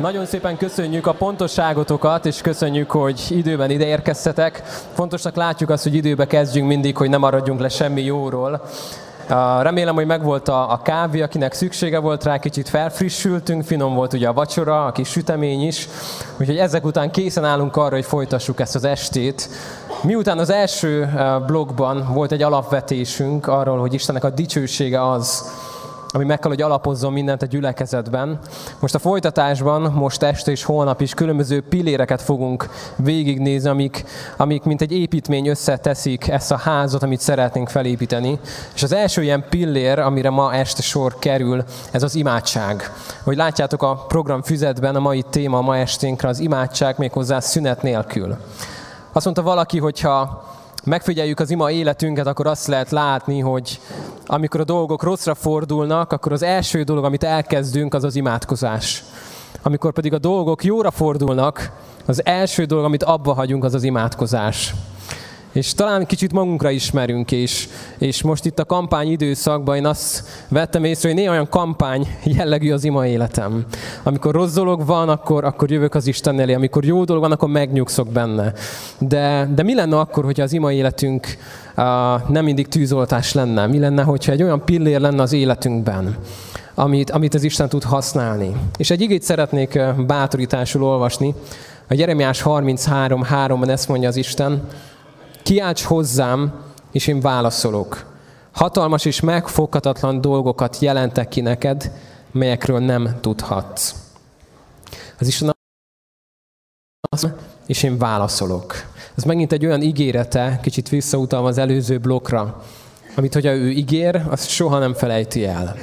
Nagyon szépen köszönjük a pontosságotokat, és köszönjük, hogy időben ide érkeztetek. Fontosnak látjuk azt, hogy időbe kezdjünk mindig, hogy ne maradjunk le semmi jóról. Remélem, hogy megvolt a, a kávé, akinek szüksége volt rá, kicsit felfrissültünk, finom volt ugye a vacsora, a kis sütemény is. Úgyhogy ezek után készen állunk arra, hogy folytassuk ezt az estét. Miután az első blogban volt egy alapvetésünk arról, hogy Istennek a dicsősége az, ami meg kell, hogy alapozzon mindent a gyülekezetben. Most a folytatásban, most este és holnap is különböző pilléreket fogunk végignézni, amik, amik mint egy építmény összeteszik ezt a házat, amit szeretnénk felépíteni. És az első ilyen pillér, amire ma este sor kerül, ez az imádság. Hogy látjátok a program füzetben, a mai téma ma esténkre az imádság méghozzá szünet nélkül. Azt mondta valaki, hogyha megfigyeljük az ima életünket, akkor azt lehet látni, hogy amikor a dolgok rosszra fordulnak, akkor az első dolog, amit elkezdünk, az az imádkozás. Amikor pedig a dolgok jóra fordulnak, az első dolog, amit abba hagyunk, az az imádkozás. És talán kicsit magunkra ismerünk, és, és most itt a kampány időszakban én azt vettem észre, hogy néha olyan kampány jellegű az ima életem. Amikor rossz dolog van, akkor, akkor jövök az Isten elé, amikor jó dolog van, akkor megnyugszok benne. De, de mi lenne akkor, hogyha az ima életünk uh, nem mindig tűzoltás lenne? Mi lenne, hogyha egy olyan pillér lenne az életünkben, amit, amit az Isten tud használni? És egy igét szeretnék bátorításul olvasni. A Jeremiás 33.3-ban ezt mondja az Isten, Kiálts hozzám, és én válaszolok. Hatalmas és megfoghatatlan dolgokat jelentek ki neked, melyekről nem tudhatsz. Az Isten és én válaszolok. Ez megint egy olyan ígérete, kicsit visszautalva az előző blokkra, amit, hogyha ő ígér, azt soha nem felejti el.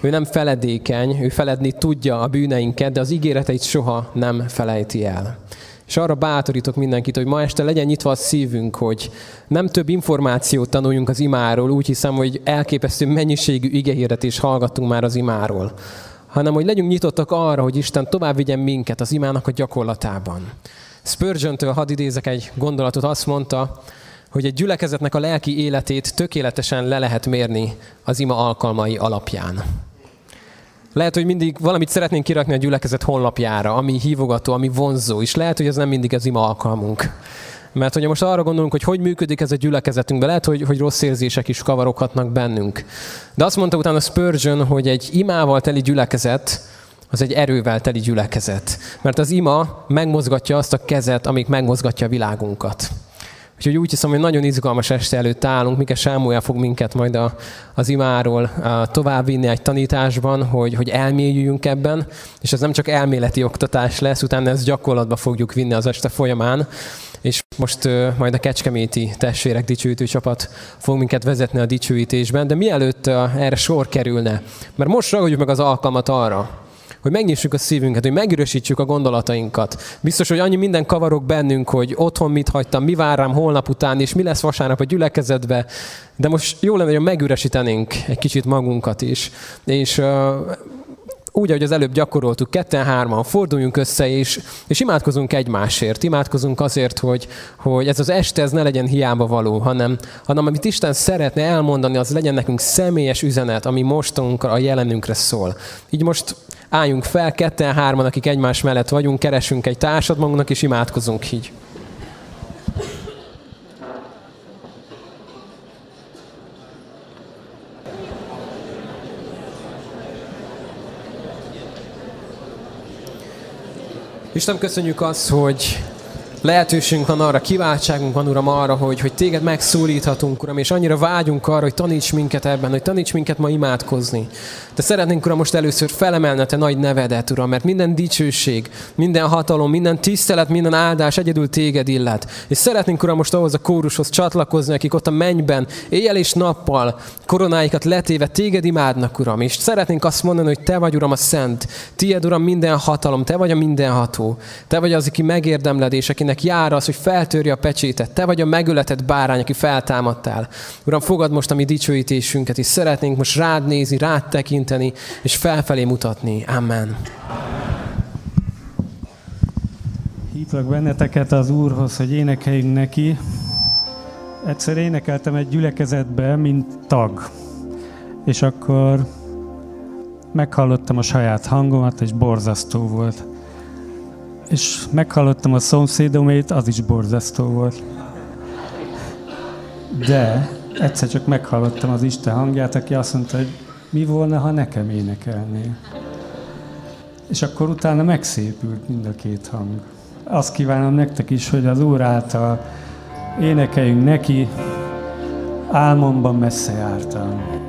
Ő nem feledékeny, ő feledni tudja a bűneinket, de az ígéreteit soha nem felejti el. És arra bátorítok mindenkit, hogy ma este legyen nyitva a szívünk, hogy nem több információt tanuljunk az imáról, úgy hiszem, hogy elképesztő mennyiségű igehirdetés hallgattunk már az imáról, hanem hogy legyünk nyitottak arra, hogy Isten tovább vigyen minket az imának a gyakorlatában. Spurgeon-től hadd idézek egy gondolatot, azt mondta, hogy egy gyülekezetnek a lelki életét tökéletesen le lehet mérni az ima alkalmai alapján. Lehet, hogy mindig valamit szeretnénk kirakni a gyülekezet honlapjára, ami hívogató, ami vonzó, és lehet, hogy ez nem mindig az ima alkalmunk. Mert hogyha most arra gondolunk, hogy hogy működik ez a gyülekezetünkben, lehet, hogy, hogy rossz érzések is kavaroghatnak bennünk. De azt mondta utána Spurgeon, hogy egy imával teli gyülekezet, az egy erővel teli gyülekezet. Mert az ima megmozgatja azt a kezet, amik megmozgatja a világunkat. Úgyhogy úgy hiszem, hogy nagyon izgalmas este előtt állunk. Mike Sámuel fog minket majd a, az imáról továbbvinni egy tanításban, hogy, hogy elmélyüljünk ebben, és ez nem csak elméleti oktatás lesz, utána ezt gyakorlatba fogjuk vinni az este folyamán. És most uh, majd a Kecskeméti testvérek dicsőítő csapat fog minket vezetni a dicsőítésben, de mielőtt uh, erre sor kerülne, mert most ragadjuk meg az alkalmat arra, hogy megnyissuk a szívünket, hogy megürösítsük a gondolatainkat. Biztos, hogy annyi minden kavarok bennünk, hogy otthon mit hagytam, mi vár rám holnap után, és mi lesz vasárnap a gyülekezetbe, de most jó lenne, hogy megüresítenénk egy kicsit magunkat is. És uh, úgy, ahogy az előbb gyakoroltuk, ketten-hárman forduljunk össze, és, és imádkozunk egymásért. Imádkozunk azért, hogy, hogy ez az este ez ne legyen hiába való, hanem, hanem amit Isten szeretne elmondani, az legyen nekünk személyes üzenet, ami mostunkra, a jelenünkre szól. Így most álljunk fel, ketten-hárman, akik egymás mellett vagyunk, keresünk egy társad magunknak, és imádkozunk így. Isten, köszönjük azt, hogy lehetőségünk van arra, kiváltságunk van, Uram, arra, hogy, hogy téged megszólíthatunk, Uram, és annyira vágyunk arra, hogy taníts minket ebben, hogy taníts minket ma imádkozni. De szeretnénk, Uram, most először felemelni a Te nagy nevedet, Uram, mert minden dicsőség, minden hatalom, minden tisztelet, minden áldás egyedül Téged illet. És szeretnénk, Uram, most ahhoz a kórushoz csatlakozni, akik ott a mennyben, éjjel és nappal koronáikat letéve Téged imádnak, Uram. És szeretnénk azt mondani, hogy Te vagy, Uram, a Szent. Tied, Uram, minden hatalom, Te vagy a mindenható. Te vagy az, aki megérdemled, és akinek jár az, hogy feltörje a pecsétet. Te vagy a megöletett bárány, aki feltámadtál. Uram, fogad most a mi dicsőítésünket, és szeretnénk most rád nézni, rád tekinteni, és felfelé mutatni. Amen. Hívlak benneteket az Úrhoz, hogy énekeljünk neki. Egyszer énekeltem egy gyülekezetbe, mint tag. És akkor meghallottam a saját hangomat, és borzasztó volt. És meghallottam a szomszédomét, az is borzasztó volt. De egyszer csak meghallottam az Isten hangját, aki azt mondta, hogy mi volna, ha nekem énekelnél. És akkor utána megszépült mind a két hang. Azt kívánom nektek is, hogy az Úr által énekeljünk neki, álmomban messze jártam.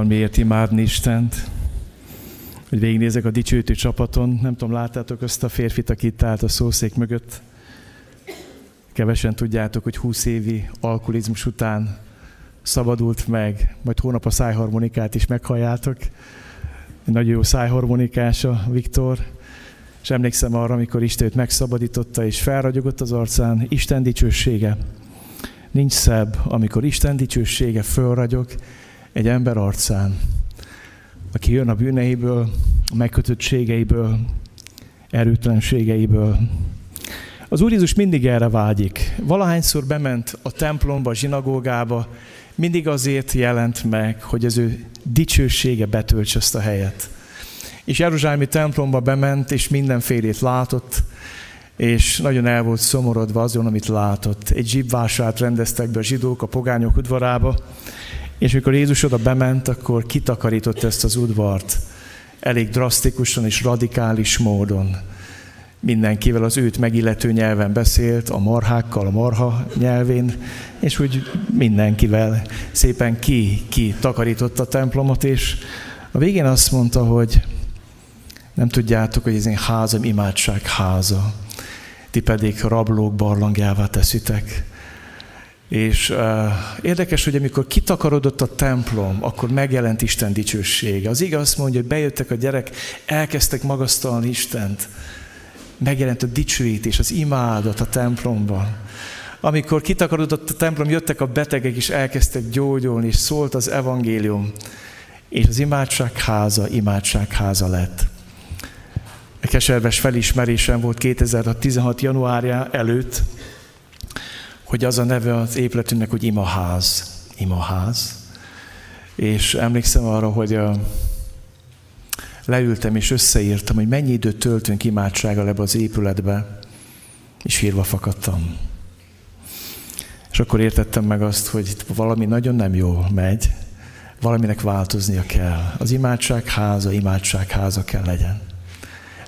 Van miért imádni Istent. Hogy végignézek a dicsőítő csapaton, nem tudom, láttátok azt a férfit, aki itt állt a szószék mögött. Kevesen tudjátok, hogy 20 évi alkoholizmus után szabadult meg, majd hónap a szájharmonikát is meghalljátok. Egy nagyon jó szájharmonikás a Viktor. És emlékszem arra, amikor Isten őt megszabadította, és felragyogott az arcán Isten dicsősége. Nincs szebb, amikor Isten dicsősége fölragyog egy ember arcán, aki jön a bűneiből, a megkötöttségeiből, erőtlenségeiből. Az Úr Jézus mindig erre vágyik. Valahányszor bement a templomba, a zsinagógába, mindig azért jelent meg, hogy az ő dicsősége betöltse ezt a helyet. És Jeruzsálemi templomba bement, és mindenfélét látott, és nagyon el volt szomorodva azon, amit látott. Egy zsibvásárt rendeztek be a zsidók a pogányok udvarába, és mikor Jézus oda bement, akkor kitakarított ezt az udvart elég drasztikusan és radikális módon. Mindenkivel az őt megillető nyelven beszélt, a marhákkal, a marha nyelvén, és úgy mindenkivel szépen ki, ki takarította a templomot, és a végén azt mondta, hogy nem tudjátok, hogy ez én házam imádság háza, ti pedig rablók barlangjává teszitek. És uh, érdekes, hogy amikor kitakarodott a templom, akkor megjelent Isten dicsősége. Az igaz azt mondja, hogy bejöttek a gyerek, elkezdtek magasztalni Istent. Megjelent a dicsőítés, az imádat a templomban. Amikor kitakarodott a templom, jöttek a betegek, és elkezdtek gyógyulni, és szólt az evangélium. És az imádság háza, imádság háza lett. A keserves felismerésem volt 2016. januárja előtt, hogy az a neve az épületünknek, hogy imaház. Imaház. És emlékszem arra, hogy a, leültem és összeírtam, hogy mennyi időt töltünk imádsággal ebbe az épületbe, és hírva fakadtam. És akkor értettem meg azt, hogy itt valami nagyon nem jól megy, valaminek változnia kell. Az imádság háza, imádság háza kell legyen.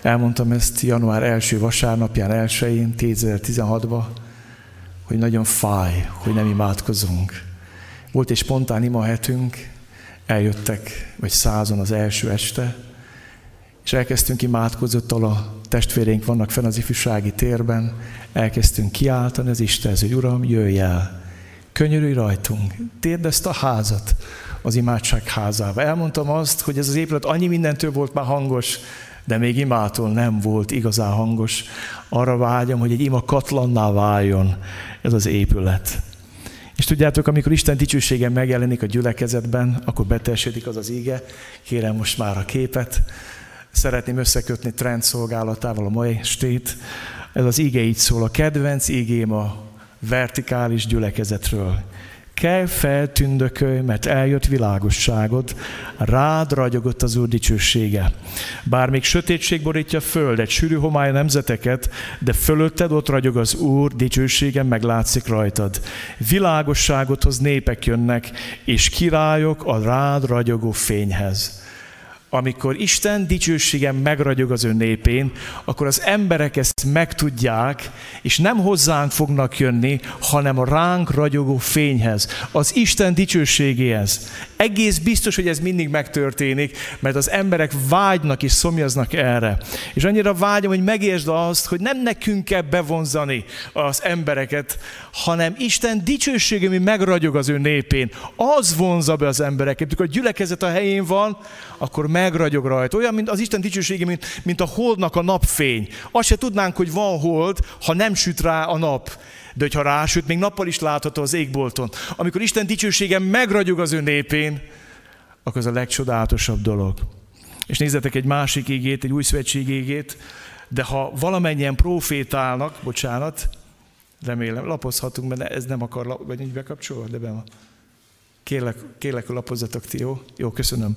Elmondtam ezt január első vasárnapján, elsőjén, 2016-ban, hogy nagyon fáj, hogy nem imádkozunk. Volt egy spontán imahetünk, eljöttek, vagy százon az első este, és elkezdtünk imádkozni, a testvéreink vannak fenn az ifjúsági térben, elkezdtünk kiáltani az Istenhez, hogy Uram, jöjj el, könyörülj rajtunk, térd ezt a házat az imádság házába. Elmondtam azt, hogy ez az épület annyi mindentől volt már hangos, de még imától nem volt igazán hangos. Arra vágyom, hogy egy ima katlanná váljon ez az épület. És tudjátok, amikor Isten dicsősége megjelenik a gyülekezetben, akkor beteljesedik az az ége. Kérem most már a képet. Szeretném összekötni trend szolgálatával a mai estét. Ez az íge így szól. A kedvenc ígém a vertikális gyülekezetről. Kelj fel, tündökölj, mert eljött világosságod, rád ragyogott az Úr dicsősége. Bár még sötétség borítja föld, egy sűrű homály nemzeteket, de fölötted ott ragyog az Úr, dicsősége meglátszik rajtad. Világosságodhoz népek jönnek, és királyok a rád ragyogó fényhez amikor Isten dicsősége megragyog az ő népén, akkor az emberek ezt megtudják, és nem hozzánk fognak jönni, hanem a ránk ragyogó fényhez, az Isten dicsőségéhez. Egész biztos, hogy ez mindig megtörténik, mert az emberek vágynak és szomjaznak erre. És annyira vágyom, hogy megértsd azt, hogy nem nekünk kell bevonzani az embereket, hanem Isten dicsősége, ami megragyog az ő népén, az vonza be az embereket. Amikor a gyülekezet a helyén van, akkor megragyog rajta. Olyan, mint az Isten dicsősége, mint, mint a holdnak a napfény. Azt se tudnánk, hogy van hold, ha nem süt rá a nap. De hogyha rásüt, még nappal is látható az égbolton. Amikor Isten dicsősége megragyog az ő népén, akkor az a legcsodálatosabb dolog. És nézzetek egy másik égét, egy új szövetség égét, de ha valamennyien profétálnak, bocsánat, remélem, lapozhatunk, mert ez nem akar, vagy így bekapcsolva, de be van. Kérlek, kérlek, lapozzatok ti, jó? Jó, köszönöm.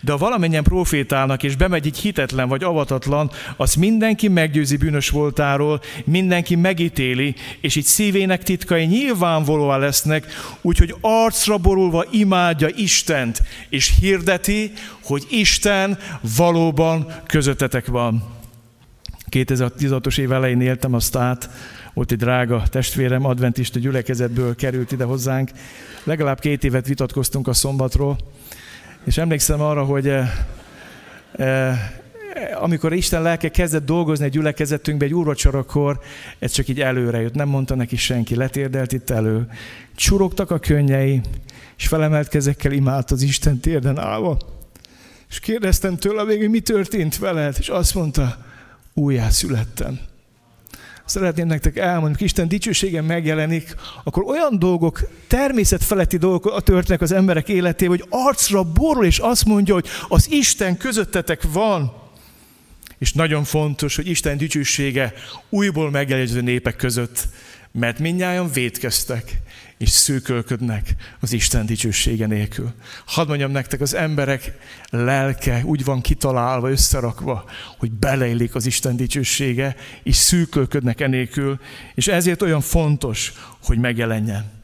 De ha valamennyien profétálnak, és bemegy egy hitetlen vagy avatatlan, az mindenki meggyőzi bűnös voltáról, mindenki megítéli, és így szívének titkai nyilvánvalóan lesznek, úgyhogy arcra borulva imádja Istent, és hirdeti, hogy Isten valóban közöttetek van. 2016-os év elején éltem azt át, volt egy drága testvérem, adventista gyülekezetből került ide hozzánk. Legalább két évet vitatkoztunk a szombatról, és emlékszem arra, hogy eh, eh, amikor Isten lelke kezdett dolgozni egy gyülekezetünkbe, egy úrvacsorakor, ez csak így előre jött, nem mondta neki senki, letérdelt itt elő. Csurogtak a könnyei, és felemelt kezekkel imált az Isten térden állva. És kérdeztem tőle hogy mi történt veled, és azt mondta, újjászülettem szeretném nektek elmondani, hogy Isten dicsősége megjelenik, akkor olyan dolgok, természetfeletti dolgok történnek az emberek életében, hogy arcra borul, és azt mondja, hogy az Isten közöttetek van. És nagyon fontos, hogy Isten dicsősége újból megjelenő népek között, mert mindnyájan védkeztek, és szűkölködnek az Isten dicsősége nélkül. Hadd mondjam nektek, az emberek lelke úgy van kitalálva, összerakva, hogy beleillik az Isten dicsősége, és szűkölködnek enélkül, és ezért olyan fontos, hogy megjelenjen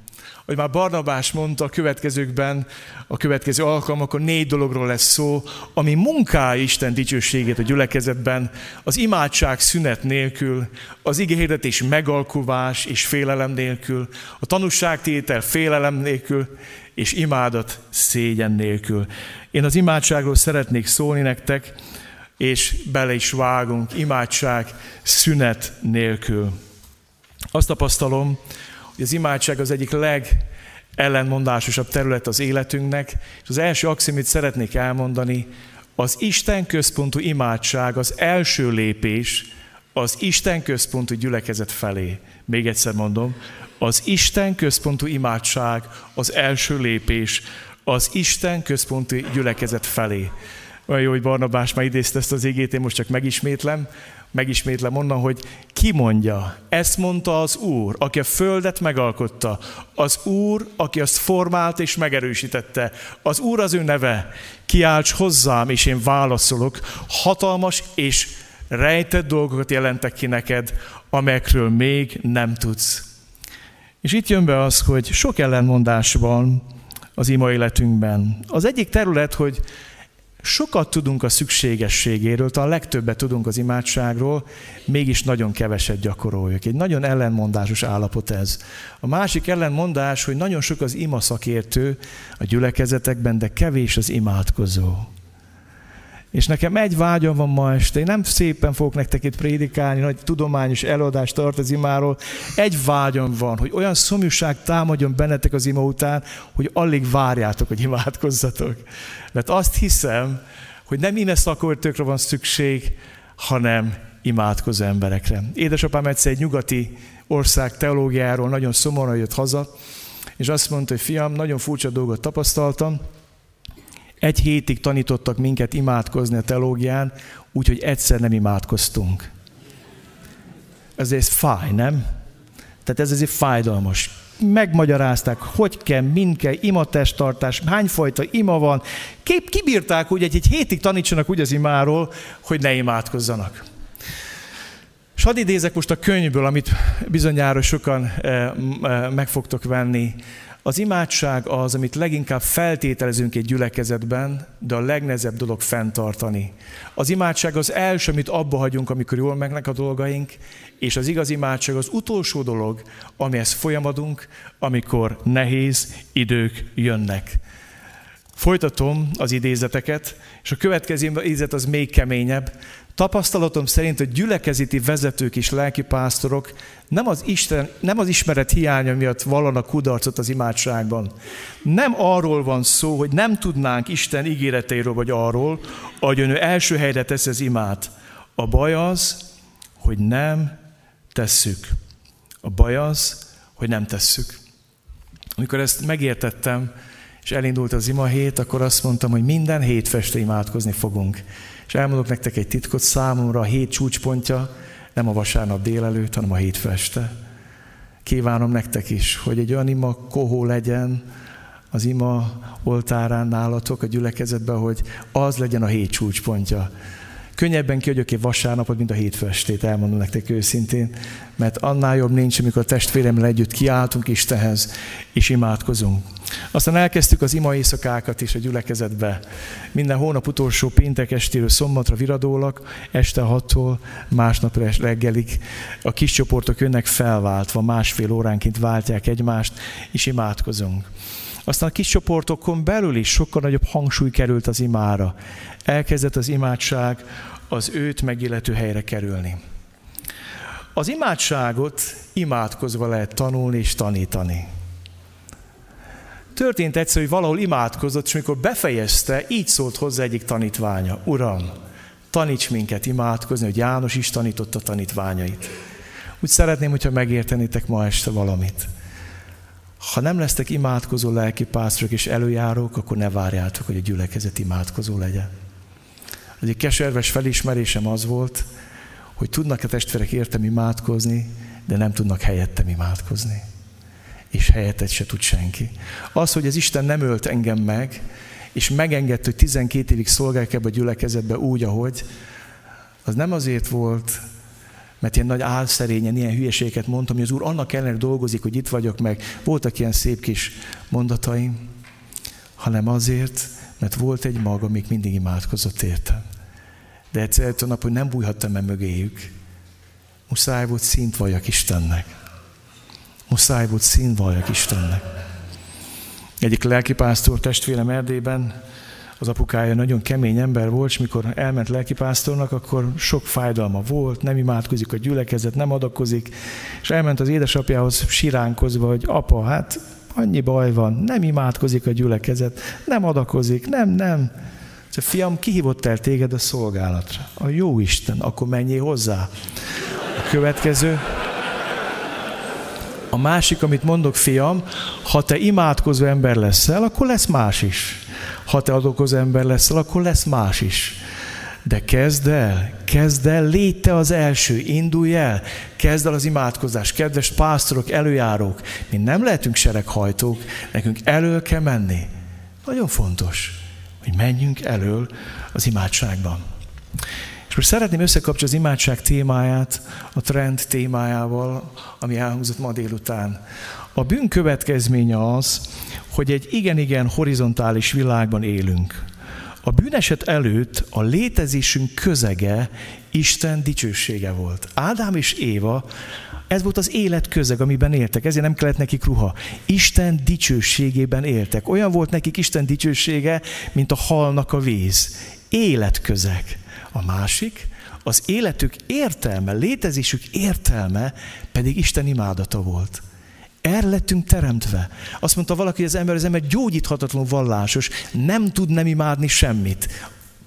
hogy már Barnabás mondta a következőkben, a következő alkalmakon négy dologról lesz szó, ami munkálja Isten dicsőségét a gyülekezetben, az imádság szünet nélkül, az igényhirdetés megalkuvás és félelem nélkül, a tanúságtétel félelem nélkül, és imádat szégyen nélkül. Én az imádságról szeretnék szólni nektek, és bele is vágunk, imádság szünet nélkül. Azt tapasztalom, hogy az imádság az egyik legellenmondásosabb terület az életünknek, és az első aximit szeretnék elmondani, az Isten központú imádság az első lépés az Isten központú gyülekezet felé. Még egyszer mondom, az Isten központú imádság az első lépés az Isten központú gyülekezet felé. Olyan jó, hogy Barnabás már idézte ezt az égét, én most csak megismétlem, megismétlem onnan, hogy kimondja, ezt mondta az Úr, aki a földet megalkotta, az Úr, aki azt formált és megerősítette, az Úr az ő neve, kiálts hozzám, és én válaszolok, hatalmas és rejtett dolgokat jelentek ki neked, amelyekről még nem tudsz. És itt jön be az, hogy sok ellenmondás van az ima életünkben. Az egyik terület, hogy sokat tudunk a szükségességéről, talán legtöbbet tudunk az imádságról, mégis nagyon keveset gyakoroljuk. Egy nagyon ellenmondásos állapot ez. A másik ellenmondás, hogy nagyon sok az ima szakértő a gyülekezetekben, de kevés az imádkozó. És nekem egy vágyam van ma este, én nem szépen fogok nektek itt prédikálni, nagy tudományos előadást tart az imáról. Egy vágyam van, hogy olyan szomjúság támadjon bennetek az ima után, hogy alig várjátok, hogy imádkozzatok. Mert azt hiszem, hogy nem ime szakértőkre van szükség, hanem imádkozó emberekre. Édesapám egyszer egy nyugati ország teológiáról nagyon szomorúan jött haza, és azt mondta, hogy fiam, nagyon furcsa dolgot tapasztaltam, egy hétig tanítottak minket imádkozni a teológián, úgyhogy egyszer nem imádkoztunk. Ezért fáj, nem? Tehát ez azért fájdalmas. Megmagyarázták, hogy kell, mind kell, imatesttartás, hányfajta ima van. Kép, kibírták úgy, egy, egy hétig tanítsanak úgy az imáról, hogy ne imádkozzanak. És hadd idézek most a könyvből, amit bizonyára sokan eh, eh, meg fogtok venni. Az imádság az, amit leginkább feltételezünk egy gyülekezetben, de a legnehezebb dolog fenntartani. Az imádság az első, amit abba hagyunk, amikor jól megnek a dolgaink, és az igaz imádság az utolsó dolog, amihez folyamadunk, amikor nehéz idők jönnek. Folytatom az idézeteket, és a következő idézet az még keményebb. Tapasztalatom szerint a gyülekezeti vezetők és lelkipásztorok nem az, Isten, nem az ismeret hiánya miatt vallanak kudarcot az imádságban. Nem arról van szó, hogy nem tudnánk Isten ígéreteiről, vagy arról, hogy ő első helyre tesz az imát. A baj az, hogy nem tesszük. A baj az, hogy nem tesszük. Amikor ezt megértettem, és elindult az ima hét, akkor azt mondtam, hogy minden hétfeste imádkozni fogunk. És elmondok nektek egy titkot, számomra a hét csúcspontja nem a vasárnap délelőtt, hanem a hétfeste. Kívánom nektek is, hogy egy olyan ima kohó legyen az ima oltárán nálatok a gyülekezetben, hogy az legyen a hét csúcspontja. Könnyebben kiadjuk egy vasárnapot, mint a hétfestét, elmondom nektek őszintén, mert annál jobb nincs, amikor a testvéremmel együtt kiáltunk Istenhez, és imádkozunk. Aztán elkezdtük az ima éjszakákat is a gyülekezetbe. Minden hónap utolsó péntek estéről szombatra viradólak, este 6-tól másnap reggelig. A kis csoportok jönnek felváltva, másfél óránként váltják egymást, és imádkozunk. Aztán a kis csoportokon belül is sokkal nagyobb hangsúly került az imára. Elkezdett az imádság az őt megillető helyre kerülni. Az imádságot imádkozva lehet tanulni és tanítani. Történt egyszer, hogy valahol imádkozott, és amikor befejezte, így szólt hozzá egyik tanítványa. Uram, taníts minket imádkozni, hogy János is tanította tanítványait. Úgy szeretném, hogyha megértenétek ma este valamit. Ha nem lesztek imádkozó lelki pásztorok és előjárók, akkor ne várjátok, hogy a gyülekezet imádkozó legyen. Az egy keserves felismerésem az volt, hogy tudnak a testvérek értem imádkozni, de nem tudnak helyettem imádkozni. És helyettet se tud senki. Az, hogy az Isten nem ölt engem meg, és megengedte, hogy 12 évig szolgálják ebbe a gyülekezetbe úgy, ahogy, az nem azért volt, mert ilyen nagy álszerényen, ilyen hülyeséget mondtam, hogy az Úr annak ellenére dolgozik, hogy itt vagyok meg. Voltak ilyen szép kis mondataim, hanem azért, mert volt egy maga, még mindig imádkozott értem. De egyszer a nap, hogy nem bújhattam el mögéjük. Muszáj volt szint valljak Istennek. Muszáj volt szint valljak Istennek. Egyik lelkipásztor testvérem Erdélyben az apukája nagyon kemény ember volt, és mikor elment lelkipásztornak, akkor sok fájdalma volt, nem imádkozik a gyülekezet, nem adakozik, és elment az édesapjához siránkozva, hogy apa, hát annyi baj van, nem imádkozik a gyülekezet, nem adakozik, nem, nem. Szóval, fiam, kihívott el téged a szolgálatra. A jó Isten, akkor menjél hozzá. A következő, a másik, amit mondok, fiam, ha te imádkozó ember leszel, akkor lesz más is. Ha te adokozó ember leszel, akkor lesz más is. De kezd el, kezd el, légy te az első, indulj el, kezd el az imádkozás. Kedves pásztorok, előjárók, mi nem lehetünk sereghajtók, nekünk elő kell menni. Nagyon fontos, hogy menjünk elől az imádságban. És most szeretném összekapcsolni az imádság témáját a trend témájával, ami elhangzott ma délután. A bűn következménye az, hogy egy igen-igen horizontális világban élünk. A bűneset előtt a létezésünk közege Isten dicsősége volt. Ádám és Éva, ez volt az élet közeg, amiben éltek, ezért nem kellett nekik ruha. Isten dicsőségében éltek. Olyan volt nekik Isten dicsősége, mint a halnak a víz. Életközeg. A másik, az életük értelme, létezésük értelme pedig Isten imádata volt. Erre lettünk teremtve. Azt mondta valaki, hogy az ember, az ember gyógyíthatatlan vallásos, nem tud nem imádni semmit.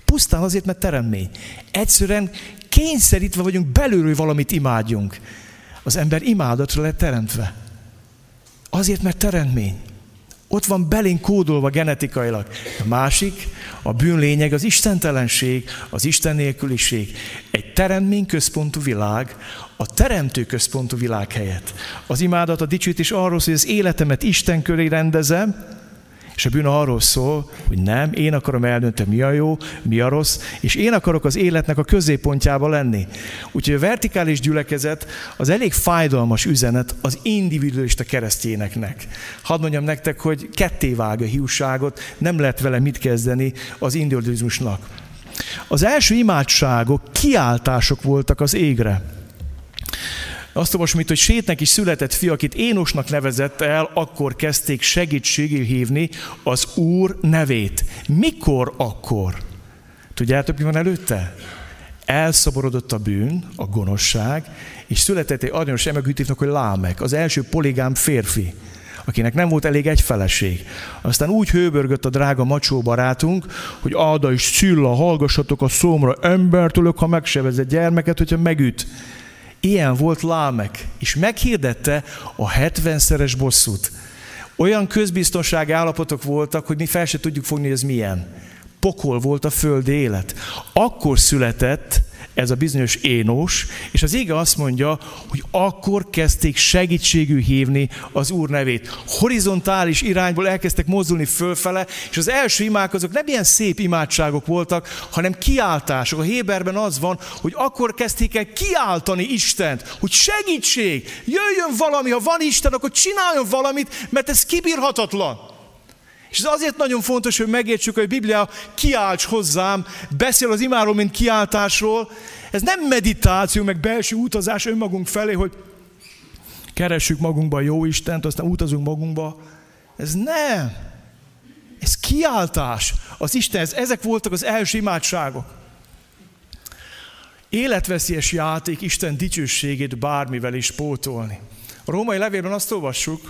Pusztán azért, mert teremmény. Egyszerűen kényszerítve vagyunk belülről, hogy valamit imádjunk. Az ember imádatra lett teremtve. Azért, mert teremtmény. Ott van belénk kódolva genetikailag. A másik, a bűn lényeg az istentelenség, az Isten nélküliség. Egy teremtmény központú világ, a teremtő központú világ helyett. Az imádat, a dicsőítés arról hogy az életemet Isten köré rendezem, és a bűn arról szól, hogy nem, én akarom eldönteni, mi a jó, mi a rossz, és én akarok az életnek a középpontjába lenni. Úgyhogy a vertikális gyülekezet az elég fájdalmas üzenet az individualista keresztényeknek. Hadd mondjam nektek, hogy ketté vág a hiúságot, nem lehet vele mit kezdeni az individualizmusnak. Az első imádságok kiáltások voltak az égre. Azt olvasom hogy Sétnek is született fi, akit Énosnak nevezett el, akkor kezdték segítségül hívni az Úr nevét. Mikor akkor? Tudjátok, mi van előtte? Elszaborodott a bűn, a gonoszság, és született egy aranyos emegűtívnak, hogy Lámek, az első poligám férfi akinek nem volt elég egy feleség. Aztán úgy hőbörgött a drága macsó barátunk, hogy Áda és Csilla, hallgassatok a szómra, embertől, ha megsevezett gyermeket, hogyha megüt. Ilyen volt Lámek, és meghirdette a 70-szeres bosszút. Olyan közbiztonsági állapotok voltak, hogy mi fel se tudjuk fogni, hogy ez milyen. Pokol volt a föld élet. Akkor született ez a bizonyos Énós, és az ége azt mondja, hogy akkor kezdték segítségű hívni az Úr nevét. Horizontális irányból elkezdtek mozdulni fölfele, és az első imák azok nem ilyen szép imádságok voltak, hanem kiáltások. A Héberben az van, hogy akkor kezdték el kiáltani Istent, hogy segítség, jöjjön valami, ha van Isten, akkor csináljon valamit, mert ez kibírhatatlan. És ez azért nagyon fontos, hogy megértsük, hogy a Biblia kiálts hozzám, beszél az imáról, mint kiáltásról. Ez nem meditáció, meg belső utazás önmagunk felé, hogy keressük magunkba a jó Istent, aztán utazunk magunkba. Ez nem. Ez kiáltás az Istenhez. Ezek voltak az első imádságok. Életveszélyes játék Isten dicsőségét bármivel is pótolni. A római levélben azt olvassuk,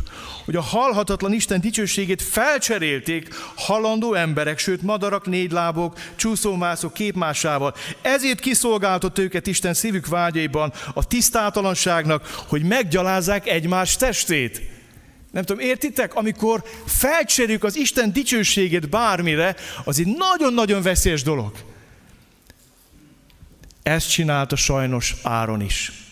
hogy a halhatatlan Isten dicsőségét felcserélték halandó emberek, sőt madarak, négylábok, csúszómászok képmásával. Ezért kiszolgáltott őket Isten szívük vágyaiban a tisztátalanságnak, hogy meggyalázzák egymás testét. Nem tudom, értitek? Amikor felcserjük az Isten dicsőségét bármire, az egy nagyon-nagyon veszélyes dolog. Ezt csinálta sajnos Áron is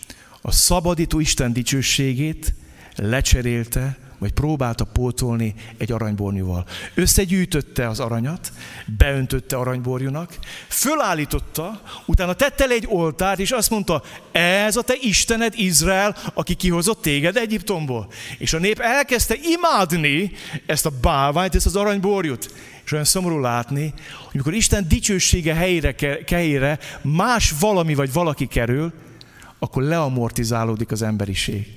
a szabadító Isten dicsőségét lecserélte, vagy próbálta pótolni egy aranybornyúval. Összegyűjtötte az aranyat, beöntötte aranyborjúnak, fölállította, utána tette le egy oltárt, és azt mondta, ez a te Istened Izrael, aki kihozott téged Egyiptomból. És a nép elkezdte imádni ezt a bálványt, ezt az aranyborjút. És olyan szomorú látni, hogy mikor Isten dicsősége helyére, helyére más valami vagy valaki kerül, akkor leamortizálódik az emberiség.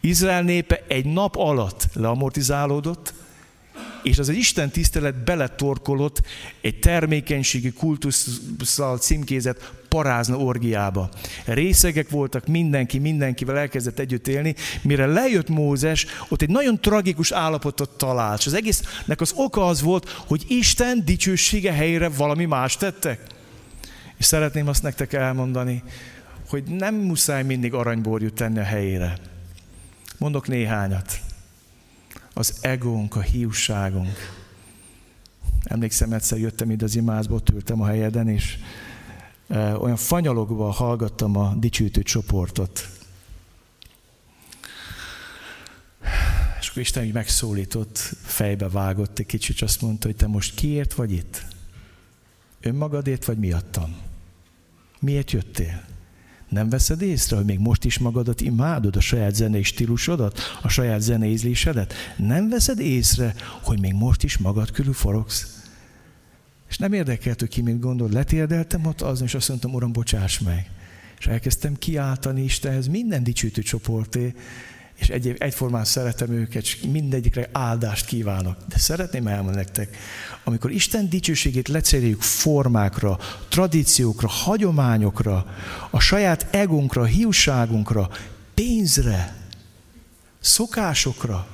Izrael népe egy nap alatt leamortizálódott, és az egy Isten tisztelet beletorkolott egy termékenységi kultusszal címkézett parázna orgiába. Részegek voltak, mindenki mindenkivel elkezdett együtt élni, mire lejött Mózes, ott egy nagyon tragikus állapotot talált. És az egésznek az oka az volt, hogy Isten dicsősége helyére valami más tettek. És szeretném azt nektek elmondani, hogy nem muszáj mindig aranyborjút tenni a helyére. Mondok néhányat. Az egónk, a hiúságunk. Emlékszem, egyszer jöttem ide az imázba, ott ültem a helyeden, és olyan fanyalogva hallgattam a dicsőítő csoportot. És akkor Isten így megszólított, fejbe vágott egy kicsit, azt mondta, hogy te most kiért vagy itt? Önmagadért vagy miattam? Miért jöttél? Nem veszed észre, hogy még most is magadat imádod, a saját zenei stílusodat, a saját zenei ízlésedet? Nem veszed észre, hogy még most is magad körül forogsz? És nem érdekelt, hogy ki mit gondol. Letérdeltem ott azon, és azt mondtam, Uram, bocsáss meg. És elkezdtem kiáltani Istenhez minden dicsőítő csoporté, és egy, egyformán szeretem őket, és mindegyikre áldást kívánok. De szeretném elmondani nektek, amikor Isten dicsőségét lecseréljük formákra, tradíciókra, hagyományokra, a saját egunkra, hiúságunkra, pénzre, szokásokra,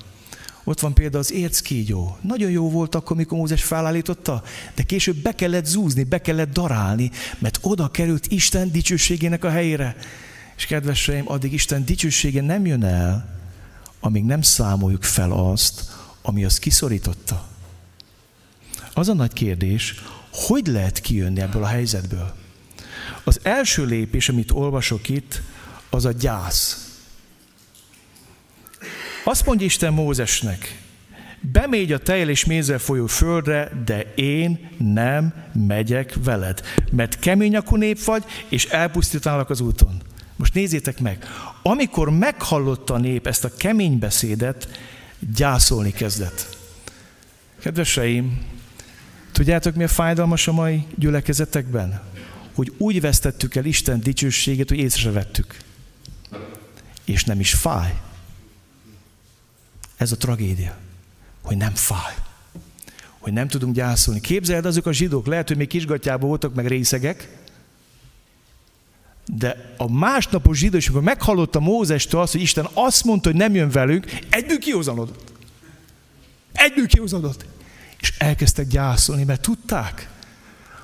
ott van például az érckígyó. Nagyon jó volt akkor, mikor Mózes felállította, de később be kellett zúzni, be kellett darálni, mert oda került Isten dicsőségének a helyére. És kedveseim, addig Isten dicsősége nem jön el, amíg nem számoljuk fel azt, ami azt kiszorította. Az a nagy kérdés, hogy lehet kijönni ebből a helyzetből? Az első lépés, amit olvasok itt, az a gyász. Azt mondja Isten Mózesnek, bemégy a tejel és mézzel folyó földre, de én nem megyek veled, mert kemény akú nép vagy, és elpusztítálak az úton. Most nézzétek meg, amikor meghallotta a nép ezt a kemény beszédet, gyászolni kezdett. Kedveseim, tudjátok mi a fájdalmas a mai gyülekezetekben? Hogy úgy vesztettük el Isten dicsőségét, hogy észrevettük. És nem is fáj. Ez a tragédia, hogy nem fáj. Hogy nem tudunk gyászolni. Képzeld, azok a zsidók, lehet, hogy még kisgatjában voltak, meg részegek, de a másnapos zsidó, amikor meghallotta Mózestől azt, hogy Isten azt mondta, hogy nem jön velünk, egyből kihozanodott. Egyből kihozanodott. És elkezdtek gyászolni, mert tudták,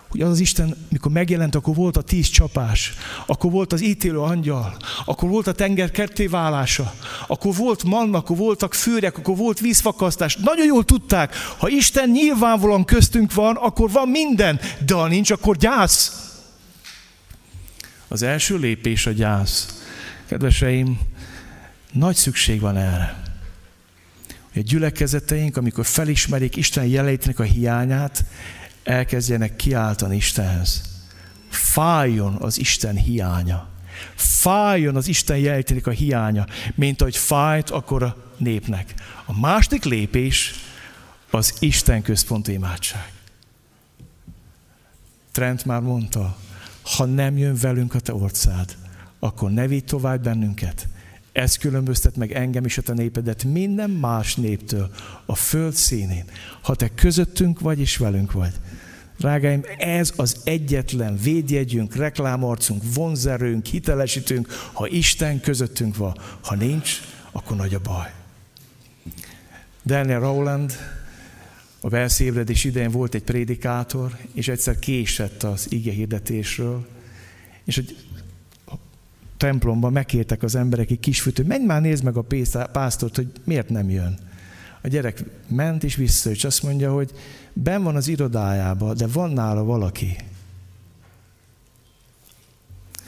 hogy az az Isten, mikor megjelent, akkor volt a tíz csapás, akkor volt az ítélő angyal, akkor volt a tenger ketté válása, akkor volt manna, akkor voltak főrek, akkor volt vízfakasztás. Nagyon jól tudták, ha Isten nyilvánvalóan köztünk van, akkor van minden, de ha nincs, akkor gyász. Az első lépés a gyász. Kedveseim, nagy szükség van erre. Hogy a gyülekezeteink, amikor felismerik Isten jeleitének a hiányát, elkezdjenek kiáltani Istenhez. Fájjon az Isten hiánya. Fájjon az Isten jeleitének a hiánya, mint ahogy fájt akkor a népnek. A második lépés az Isten központú imádság. Trent már mondta, ha nem jön velünk a te orcád, akkor ne vigy tovább bennünket. Ez különböztet meg engem is a te népedet minden más néptől a föld színén. Ha te közöttünk vagy és velünk vagy. Drágáim, ez az egyetlen védjegyünk, reklámarcunk, vonzerőnk, hitelesítünk, ha Isten közöttünk van. Ha nincs, akkor nagy a baj. Daniel Rowland a velszébredés idején volt egy prédikátor, és egyszer késett az ige hirdetésről, és egy templomban megkértek az emberek egy kisfütő, menj már nézd meg a pásztort, hogy miért nem jön. A gyerek ment és vissza, és azt mondja, hogy ben van az irodájában, de van nála valaki.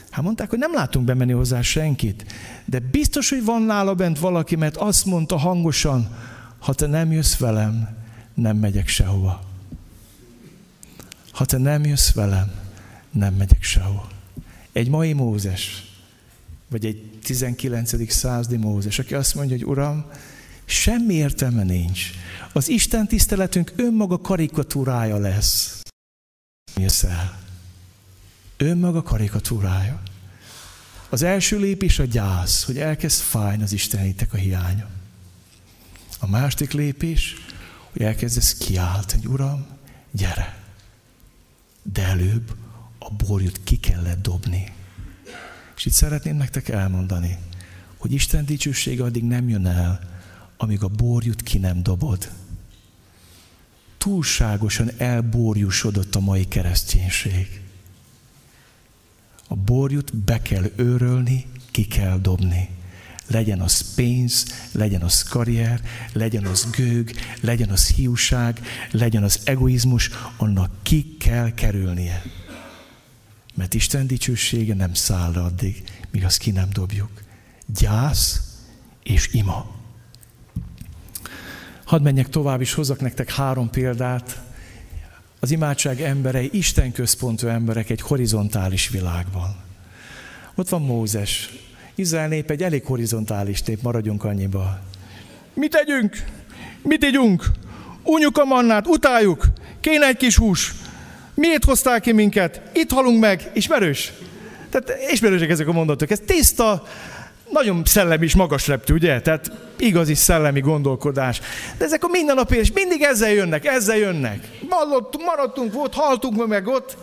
Hát mondták, hogy nem látunk bemenni hozzá senkit, de biztos, hogy van nála bent valaki, mert azt mondta hangosan, ha te nem jössz velem, nem megyek sehova. Ha te nem jössz velem, nem megyek sehova. Egy mai Mózes, vagy egy 19. századi Mózes, aki azt mondja, hogy Uram, semmi értelme nincs. Az Isten tiszteletünk önmaga karikatúrája lesz. Jössz el. Önmaga karikatúrája. Az első lépés a gyász, hogy elkezd fájni az Istenitek a hiánya. A második lépés, hogy elkezdesz kiáltani, Uram, gyere. De előbb a borjút ki kellett dobni. És itt szeretném nektek elmondani, hogy Isten dicsősége addig nem jön el, amíg a borjút ki nem dobod. Túlságosan elborjúsodott a mai kereszténység. A borjút be kell őrölni, ki kell dobni. Legyen az pénz, legyen az karrier, legyen az gőg, legyen az hiúság, legyen az egoizmus, annak ki kell kerülnie. Mert Isten dicsősége nem száll le addig, míg azt ki nem dobjuk. Gyász és ima. Hadd menjek tovább, és hozzak nektek három példát. Az imádság emberei, Isten központú emberek egy horizontális világban. Ott van Mózes. Izrael nép egy elég horizontális nép, maradjunk annyiba. Mit tegyünk? Mit ígyunk? Unjuk a mannát, utáljuk. Kéne egy kis hús. Miért hozták ki minket? Itt halunk meg. Ismerős? Tehát ismerősek ezek a mondatok. Ez tiszta, nagyon szellemi és magas reptű, ugye? Tehát igazi szellemi gondolkodás. De ezek a mindennapi, és mindig ezzel jönnek, ezzel jönnek. Maradtunk, maradtunk, volt, haltunk meg ott.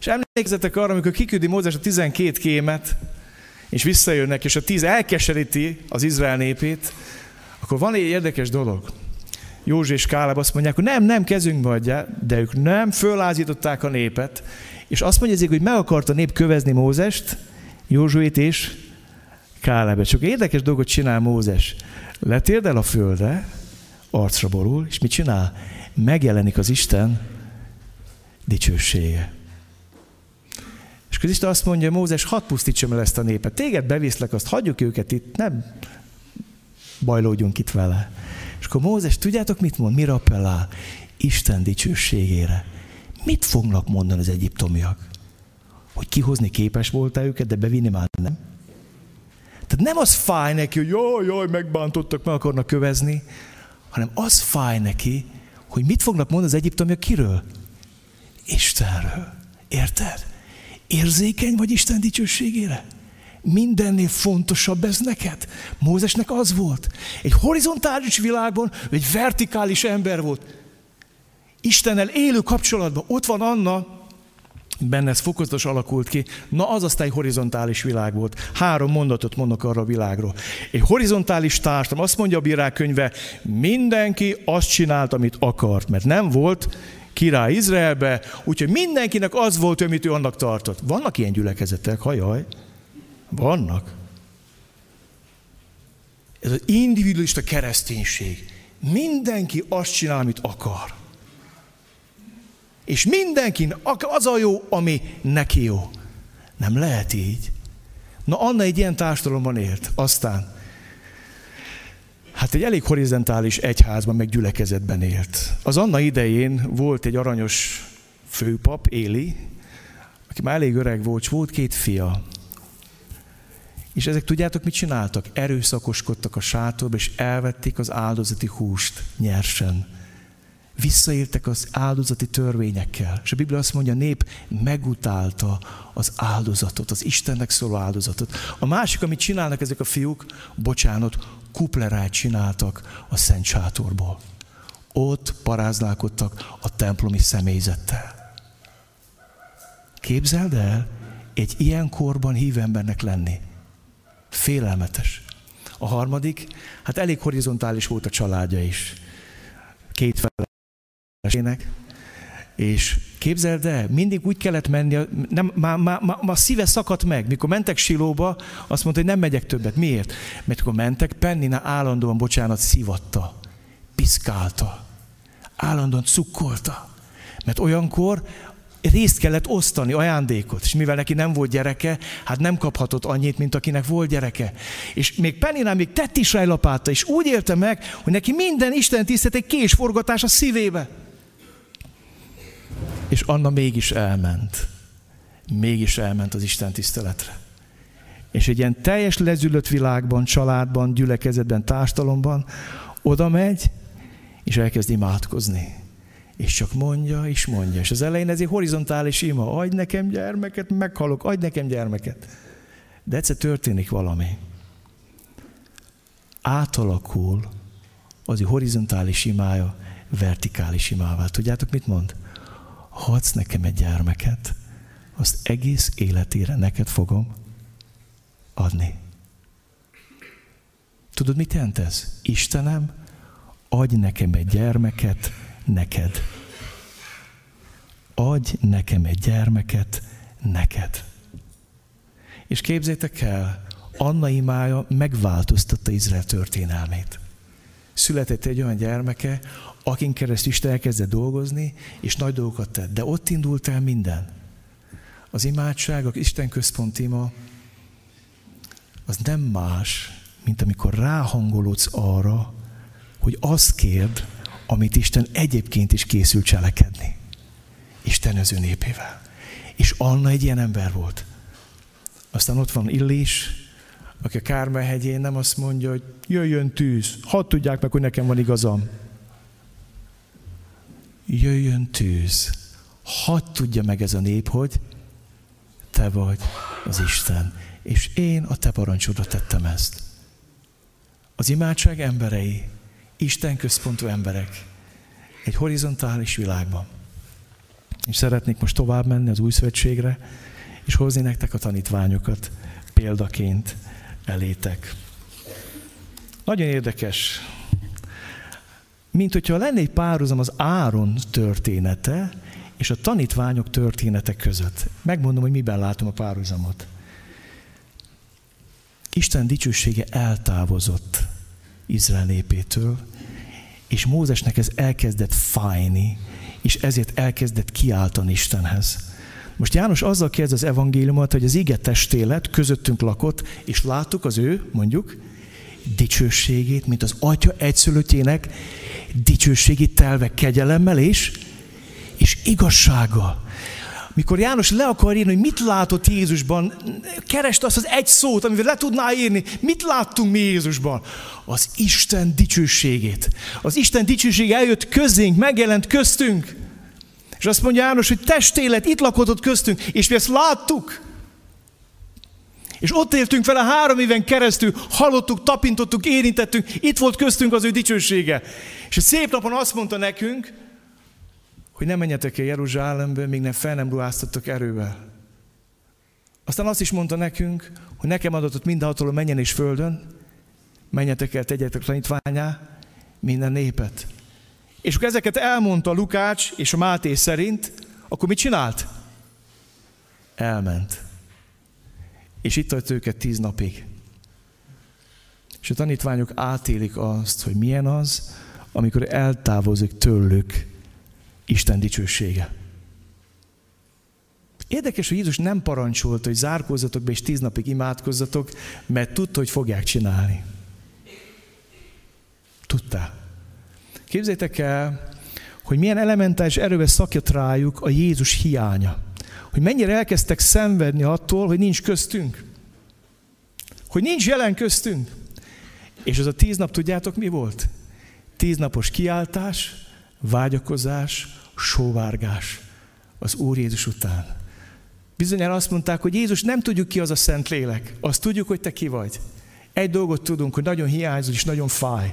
És emlékezzetek arra, amikor kiküldi Mózes a 12 kémet, és visszajönnek, és a 10 elkeseríti az Izrael népét, akkor van egy érdekes dolog. Józsi és Káleb azt mondják, hogy nem, nem kezünkbe adja, de ők nem fölázították a népet, és azt mondják, hogy meg akart a nép kövezni Mózest, Józsuét és Kálebet. Csak érdekes dolgot csinál Mózes. Letérdel a földre, arcra borul, és mit csinál? Megjelenik az Isten dicsősége. És Isten azt mondja, Mózes, hadd pusztítsam el ezt a népet. Téged beviszlek, azt hagyjuk őket itt, nem bajlódjunk itt vele. És akkor Mózes, tudjátok mit mond? Mire appellál? Isten dicsőségére. Mit fognak mondani az egyiptomiak? Hogy kihozni képes voltál őket, de bevinni már nem? Tehát nem az fáj neki, hogy jaj, jaj, megbántottak, meg akarnak kövezni, hanem az fáj neki, hogy mit fognak mondani az egyiptomiak kiről? Istenről. Érted? Érzékeny vagy Isten dicsőségére? Mindennél fontosabb ez neked. Mózesnek az volt. Egy horizontális világban, egy vertikális ember volt. Istennel élő kapcsolatban. Ott van Anna, benne ez fokozatos alakult ki. Na, az aztán egy horizontális világ volt. Három mondatot mondok arra a világról. Egy horizontális társadalom, azt mondja a bírák könyve, mindenki azt csinált, amit akart, mert nem volt király Izraelbe, úgyhogy mindenkinek az volt, amit ő annak tartott. Vannak ilyen gyülekezetek, hajaj. Vannak. Ez az individualista kereszténység. Mindenki azt csinál, amit akar. És mindenkin az a jó, ami neki jó. Nem lehet így. Na, Anna egy ilyen társadalomban élt. Aztán, hát egy elég horizontális egyházban, meg gyülekezetben élt. Az Anna idején volt egy aranyos főpap, Éli, aki már elég öreg volt, és volt két fia. És ezek tudjátok, mit csináltak? Erőszakoskodtak a sátorba, és elvették az áldozati húst nyersen. Visszaéltek az áldozati törvényekkel. És a Biblia azt mondja, a nép megutálta az áldozatot, az Istennek szóló áldozatot. A másik, amit csinálnak ezek a fiúk, bocsánat, kuplerát csináltak a Szent Sátorból. Ott paráználkodtak a templomi személyzettel. Képzeld el, egy ilyen korban hív embernek lenni. Félelmetes. A harmadik, hát elég horizontális volt a családja is. Két feleségének, és képzeld el, mindig úgy kellett menni, nem, már, már, már, már szíve szakadt meg. Mikor mentek Silóba, azt mondta, hogy nem megyek többet. Miért? Mert akkor mentek, Pennina állandóan, bocsánat, szivatta, piszkálta, állandóan cukkolta. Mert olyankor részt kellett osztani, ajándékot. És mivel neki nem volt gyereke, hát nem kaphatott annyit, mint akinek volt gyereke. És még Penninál még tett is rejlapáta, és úgy élte meg, hogy neki minden Isten tisztelt egy késforgatás a szívébe. És Anna mégis elment. Mégis elment az Isten tiszteletre. És egy ilyen teljes lezülött világban, családban, gyülekezetben, társadalomban oda megy, és elkezd imádkozni. És csak mondja, és mondja. És az elején ez egy horizontális ima. Adj nekem gyermeket, meghalok, adj nekem gyermeket. De egyszer történik valami. Átalakul az egy horizontális imája vertikális imává. Tudjátok, mit mond? Hadsz nekem egy gyermeket, azt egész életére neked fogom adni. Tudod, mit jelent ez? Istenem, adj nekem egy gyermeket, neked. Adj nekem egy gyermeket, neked. És képzétek el, Anna imája megváltoztatta Izrael történelmét. Született egy olyan gyermeke, akin keresztül Isten elkezdett dolgozni, és nagy dolgokat tett. De ott indult el minden. Az imádság, az Isten központ ima, az nem más, mint amikor ráhangolódsz arra, hogy azt kérd, amit Isten egyébként is készül cselekedni. Isten az ő népével. És Anna egy ilyen ember volt. Aztán ott van Illés, aki a Kármel hegyén nem azt mondja, hogy jöjjön tűz, hadd tudják meg, hogy nekem van igazam. Jöjjön tűz, hadd tudja meg ez a nép, hogy te vagy az Isten, és én a te parancsodra tettem ezt. Az imádság emberei, Isten központú emberek egy horizontális világban. És szeretnék most tovább menni az új szövetségre, és hozni nektek a tanítványokat példaként elétek. Nagyon érdekes. Mint hogyha lenne egy párhuzam az Áron története és a tanítványok története között. Megmondom, hogy miben látom a párhuzamot. Isten dicsősége eltávozott Izrael népétől, és Mózesnek ez elkezdett fájni, és ezért elkezdett kiáltani Istenhez. Most János azzal kezd az evangéliumot, hogy az ige testélet közöttünk lakott, és láttuk az ő, mondjuk, dicsőségét, mint az Atya egyszülöttjének dicsőségét telve kegyelemmel és, és igazsággal. Mikor János le akar írni, hogy mit látott Jézusban, kerest azt az egy szót, amivel le tudná írni, mit láttunk mi Jézusban? Az Isten dicsőségét. Az Isten dicsősége eljött közénk, megjelent köztünk. És azt mondja János, hogy testélet itt lakodott köztünk, és mi ezt láttuk. És ott éltünk vele három éven keresztül, hallottuk, tapintottuk, érintettünk, itt volt köztünk az ő dicsősége. És egy szép napon azt mondta nekünk, hogy nem menjetek el Jeruzsálembe, míg nem fel nem ruháztattok erővel. Aztán azt is mondta nekünk, hogy nekem adatott minden hatalom menjen és földön, menjetek el, tegyetek tanítványá minden népet. És akkor ezeket elmondta Lukács és a Máté szerint, akkor mit csinált? Elment. És itt hagyta őket tíz napig. És a tanítványok átélik azt, hogy milyen az, amikor eltávozik tőlük Isten dicsősége. Érdekes, hogy Jézus nem parancsolt, hogy zárkózzatok be és tíz napig imádkozzatok, mert tudta, hogy fogják csinálni. Tudta. Képzétek el, hogy milyen elementális erővel szakjat rájuk a Jézus hiánya. Hogy mennyire elkezdtek szenvedni attól, hogy nincs köztünk. Hogy nincs jelen köztünk. És az a tíz nap, tudjátok mi volt? Tíz napos kiáltás, vágyakozás, sóvárgás az Úr Jézus után. Bizonyára azt mondták, hogy Jézus nem tudjuk ki az a szent lélek, azt tudjuk, hogy te ki vagy. Egy dolgot tudunk, hogy nagyon hiányzol és nagyon fáj.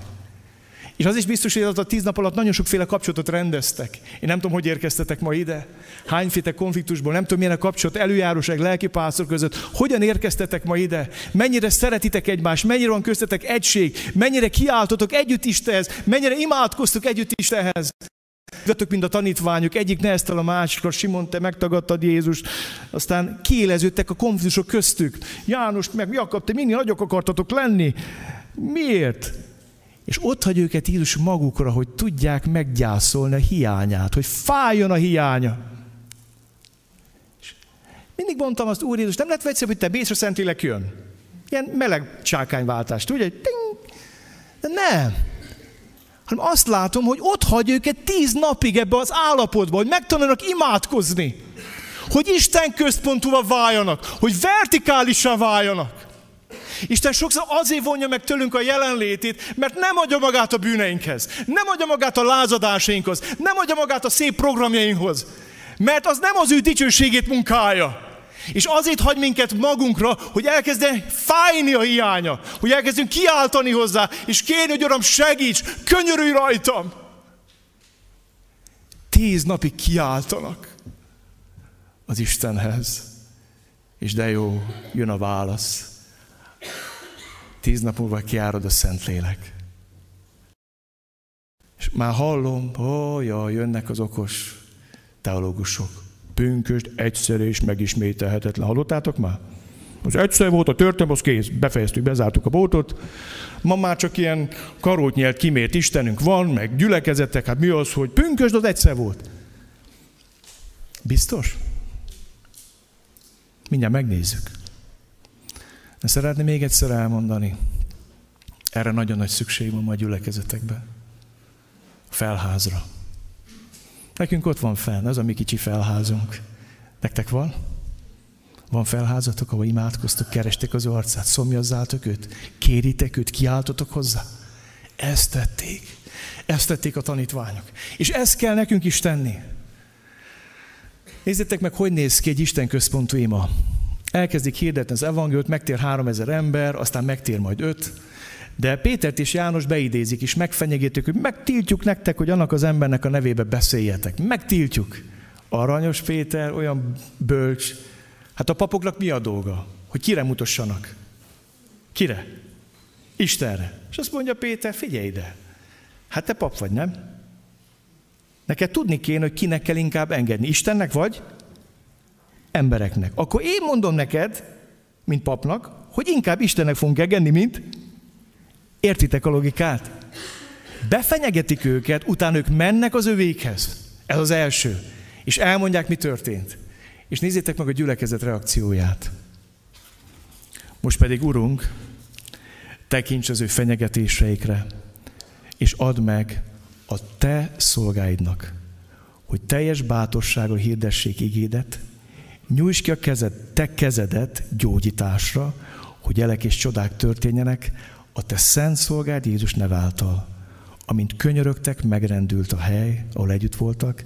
És az is biztos, hogy az a tíz nap alatt nagyon sokféle kapcsolatot rendeztek. Én nem tudom, hogy érkeztetek ma ide, hányféle konfliktusból, nem tudom, milyen a kapcsolat előjáróság, lelkipásztor között, hogyan érkeztetek ma ide, mennyire szeretitek egymást, mennyire van köztetek egység, mennyire kiáltotok együtt Istenhez, mennyire imádkoztok együtt Istenhez. Jöttök, mint a tanítványok, egyik neheztel a másikra, Simon, te megtagadtad Jézus, aztán kiéleződtek a konfliktusok köztük. János, meg Jakab, te mindig nagyok akartatok lenni. Miért? És ott hagy őket Jézus magukra, hogy tudják meggyászolni a hiányát, hogy fájjon a hiánya. Mindig mondtam azt, Úr Jézus, nem lehet egyszerűbb, hogy te bész, Szentlélek jön. Ilyen meleg csákányváltást, ugye? De nem. Hanem azt látom, hogy ott hagy őket tíz napig ebbe az állapotba, hogy megtanulnak imádkozni. Hogy Isten központúva váljanak, hogy vertikálisan váljanak. Isten sokszor azért vonja meg tőlünk a jelenlétét, mert nem adja magát a bűneinkhez, nem adja magát a lázadásainkhoz, nem adja magát a szép programjainkhoz, mert az nem az ő dicsőségét munkája. És azért hagy minket magunkra, hogy elkezdjen fájni a hiánya, hogy elkezdjünk kiáltani hozzá, és kérni, hogy Uram, segíts, könyörülj rajtam. Tíz napig kiáltanak az Istenhez. És de jó, jön a válasz. Tíz nap múlva kiárad a Szentlélek. És már hallom, jaj, jönnek az okos teológusok. Pünköst egyszer és megismételhetetlen. Hallottátok már? Az egyszer volt a történet, az kész, befejeztük, bezártuk a bótot. Ma már csak ilyen karót nyelt kimért Istenünk van, meg gyülekezetek, hát mi az, hogy pünkösd az egyszer volt. Biztos? Mindjárt megnézzük. De szeretném még egyszer elmondani, erre nagyon nagy szükség van a gyülekezetekben. A felházra. Nekünk ott van fenn, az a mi kicsi felházunk. Nektek van? Van felházatok, ahol imádkoztok, kerestek az arcát, szomjazzátok őt, kéritek őt, kiáltotok hozzá? Ezt tették. Ezt tették a tanítványok. És ezt kell nekünk is tenni. Nézzétek meg, hogy néz ki egy Isten központú ima. Elkezdik hirdetni az evangéliumot, megtér három ezer ember, aztán megtér majd öt, de Pétert és János beidézik, és megfenyegetik, hogy megtiltjuk nektek, hogy annak az embernek a nevébe beszéljetek. Megtiltjuk. Aranyos Péter, olyan bölcs. Hát a papoknak mi a dolga? Hogy kire mutassanak? Kire? Istenre. És azt mondja Péter, figyelj ide. Hát te pap vagy, nem? Neked tudni kéne, hogy kinek kell inkább engedni. Istennek vagy? Embereknek. Akkor én mondom neked, mint papnak, hogy inkább Istennek fogunk engedni, mint Értitek a logikát? Befenyegetik őket, utána ők mennek az övékhez. Ez az első. És elmondják, mi történt. És nézzétek meg a gyülekezet reakcióját. Most pedig, Urunk, tekints az ő fenyegetéseikre, és add meg a te szolgáidnak, hogy teljes bátorsággal hirdessék igédet, nyújts ki a kezed, te kezedet gyógyításra, hogy elek és csodák történjenek, a te szent szolgád Jézus neve által. Amint könyörögtek, megrendült a hely, ahol együtt voltak,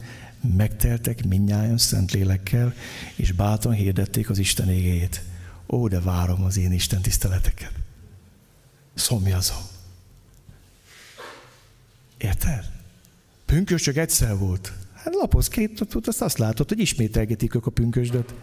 megteltek minnyáján szent lélekkel, és bátran hirdették az Isten égéjét. Ó, de várom az én Isten tiszteleteket. Szomjazom. Érted? Pünkös csak egyszer volt. Hát lapoz két azt azt látod, hogy ismételgetik ők a pünkösdöt.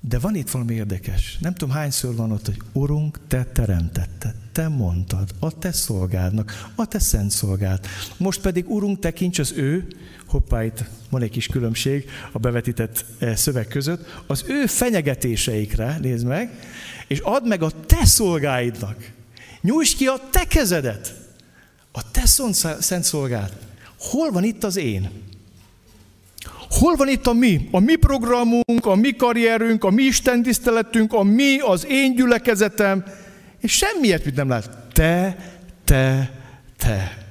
De van itt valami érdekes. Nem tudom hányszor van ott, hogy Urunk, te teremtetted, te mondtad, a te szolgádnak, a te szent szolgád. Most pedig, Urunk, tekints az ő, hoppá, itt van egy kis különbség a bevetített eh, szöveg között, az ő fenyegetéseikre, nézd meg, és add meg a te szolgáidnak. Nyújts ki a te kezedet, a te szent szolgád. Hol van itt az én? Hol van itt a mi? A mi programunk, a mi karrierünk, a mi istentiszteletünk, a mi, az én gyülekezetem, és semmiért mit nem lát. Te, te, te.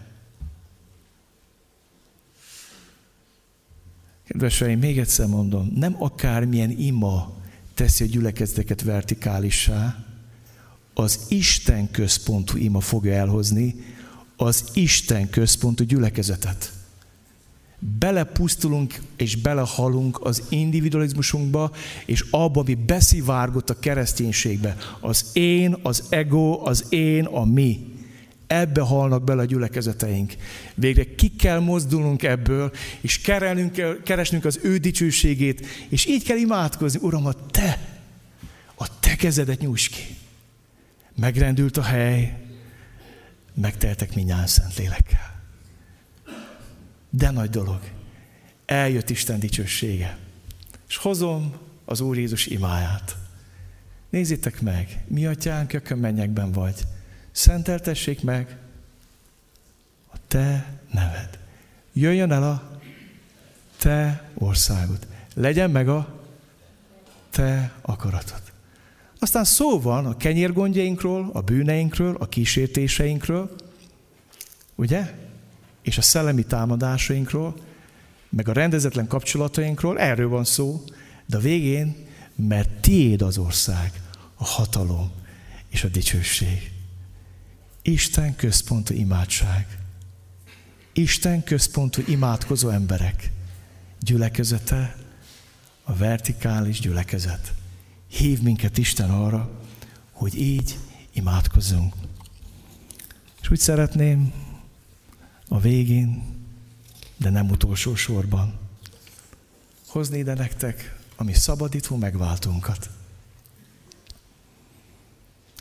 Kedveseim, még egyszer mondom, nem akármilyen ima teszi a gyülekezeteket vertikálissá, az Isten központú ima fogja elhozni az Isten központú gyülekezetet belepusztulunk és belehalunk az individualizmusunkba, és abba, ami beszivárgott a kereszténységbe. Az én, az ego, az én, a mi. Ebbe halnak bele a gyülekezeteink. Végre ki kell mozdulnunk ebből, és kerelnünk, keresnünk az ő dicsőségét, és így kell imádkozni, Uram, a te, a te kezedet nyújts ki. Megrendült a hely, megteltek minnyáján szent lélekkel. De nagy dolog. Eljött Isten dicsősége. És hozom az Úr Jézus imáját. Nézzétek meg, mi atyánk, a mennyekben vagy. Szenteltessék meg a te neved. Jöjjön el a te országod. Legyen meg a te akaratod. Aztán szó van a kenyérgondjainkról, a bűneinkről, a kísértéseinkről, ugye? És a szellemi támadásainkról, meg a rendezetlen kapcsolatainkról, erről van szó, de a végén, mert tiéd az ország, a hatalom és a dicsőség. Isten központú imádság. Isten központú imádkozó emberek. Gyülekezete, a vertikális gyülekezet. Hív minket Isten arra, hogy így imádkozzunk. És úgy szeretném, a végén, de nem utolsó sorban. Hozni ide nektek a mi szabadító megváltunkat.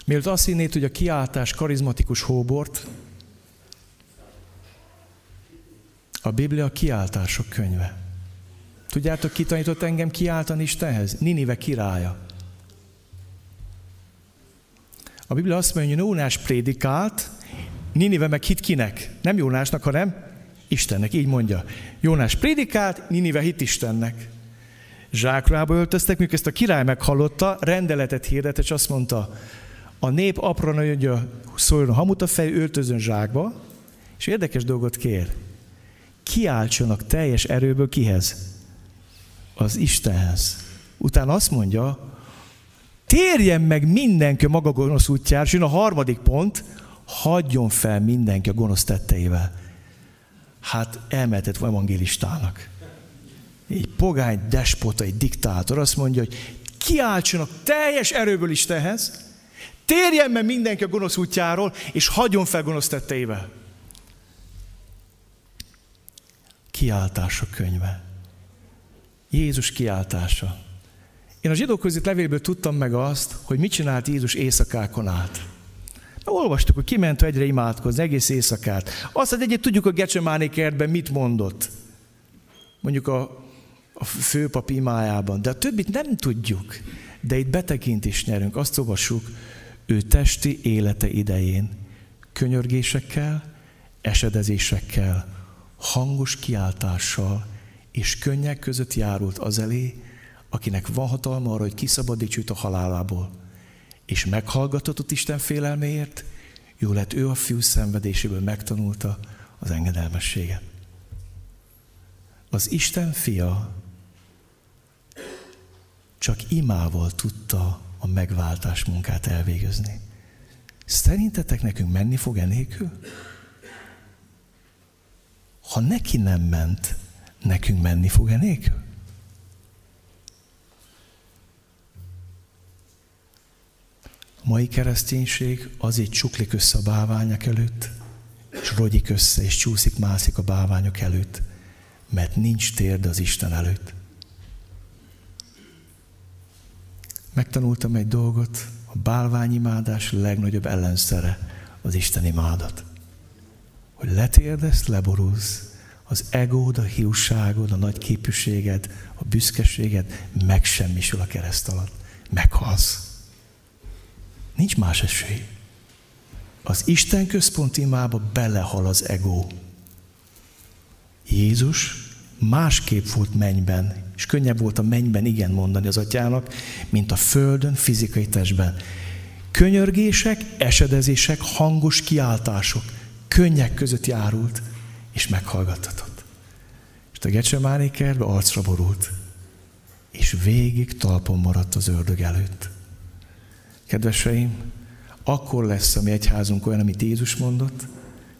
Mielőtt azt hinnéd, hogy a kiáltás karizmatikus hóbort, a Biblia a kiáltások könyve. Tudjátok, ki tanított engem kiáltani Istenhez? Ninive királya. A Biblia azt mondja, hogy Nónás prédikált, Ninive meg hit kinek? Nem Jónásnak, hanem Istennek, így mondja. Jónás prédikált, Ninive hit Istennek. zsákrába öltöztek, mikor ezt a király meghallotta, rendeletet hirdetett, és azt mondta, a nép apró nagyja szóljon a hamut a fej, öltözön zsákba, és érdekes dolgot kér. Kiáltsanak teljes erőből kihez? Az Istenhez. Utána azt mondja, térjen meg mindenki maga gonosz útjára, és jön a harmadik pont, hagyjon fel mindenki a gonosz tetteivel. Hát elmehetett evangélistának. Egy pogány despota, egy diktátor azt mondja, hogy kiáltsanak teljes erőből Istenhez, térjen meg mindenki a gonosz útjáról, és hagyjon fel gonosz tetteivel. Kiáltása könyve. Jézus kiáltása. Én a zsidók között levélből tudtam meg azt, hogy mit csinált Jézus éjszakákon át. Olvastuk, hogy kiment egyre imádkozni, egész éjszakát. Azt hogy egyet tudjuk a Gecsemáni kertben mit mondott. Mondjuk a, a főpap imájában. De a többit nem tudjuk. De itt betekintést nyerünk. Azt olvassuk, ő testi élete idején könyörgésekkel, esedezésekkel, hangos kiáltással és könnyek között járult az elé, akinek van hatalma arra, hogy kiszabadítsuk a halálából és meghallgatott Isten félelméért, jó lett ő a fiú szenvedéséből megtanulta az engedelmességet. Az Isten fia csak imával tudta a megváltás munkát elvégezni. Szerintetek nekünk menni fog enélkül? Ha neki nem ment, nekünk menni fog enélkül? Mai kereszténység azért csuklik össze a báványok előtt, és rogyik össze, és csúszik, mászik a báványok előtt, mert nincs térd az Isten előtt. Megtanultam egy dolgot, a bálványimádás legnagyobb ellenszere az Isten imádat. Hogy letérdesz, leborulsz, az egód, a hiúságod, a nagy képűséged, a büszkeséged megsemmisül a kereszt alatt. Meghalsz. Nincs más esély. Az Isten központi imába belehal az ego. Jézus másképp volt mennyben, és könnyebb volt a mennyben igen mondani az atyának, mint a földön, fizikai testben. Könyörgések, esedezések, hangos kiáltások, könnyek között járult, és meghallgattatott. És a Gecsemáné kertbe arcra borult, és végig talpon maradt az ördög előtt. Kedveseim, akkor lesz a mi egyházunk olyan, amit Jézus mondott,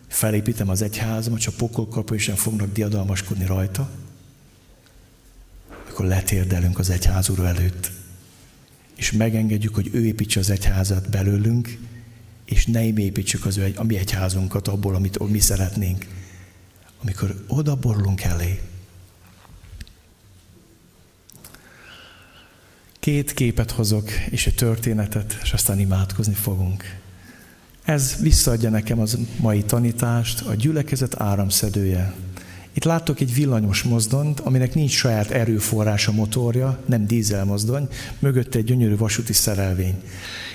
felépítem az egyházamat, csak pokolkapu és sem fognak diadalmaskodni rajta, akkor letérdelünk az egyház úr előtt, és megengedjük, hogy ő építse az egyházat belőlünk, és ne építsük az ő, a mi egyházunkat abból, amit mi szeretnénk. Amikor oda borulunk elé, Két képet hozok, és egy történetet, és aztán imádkozni fogunk. Ez visszaadja nekem az mai tanítást, a gyülekezet áramszedője. Itt láttok egy villanyos mozdonyt, aminek nincs saját erőforrása motorja, nem dízelmozdony, mögötte egy gyönyörű vasúti szerelvény.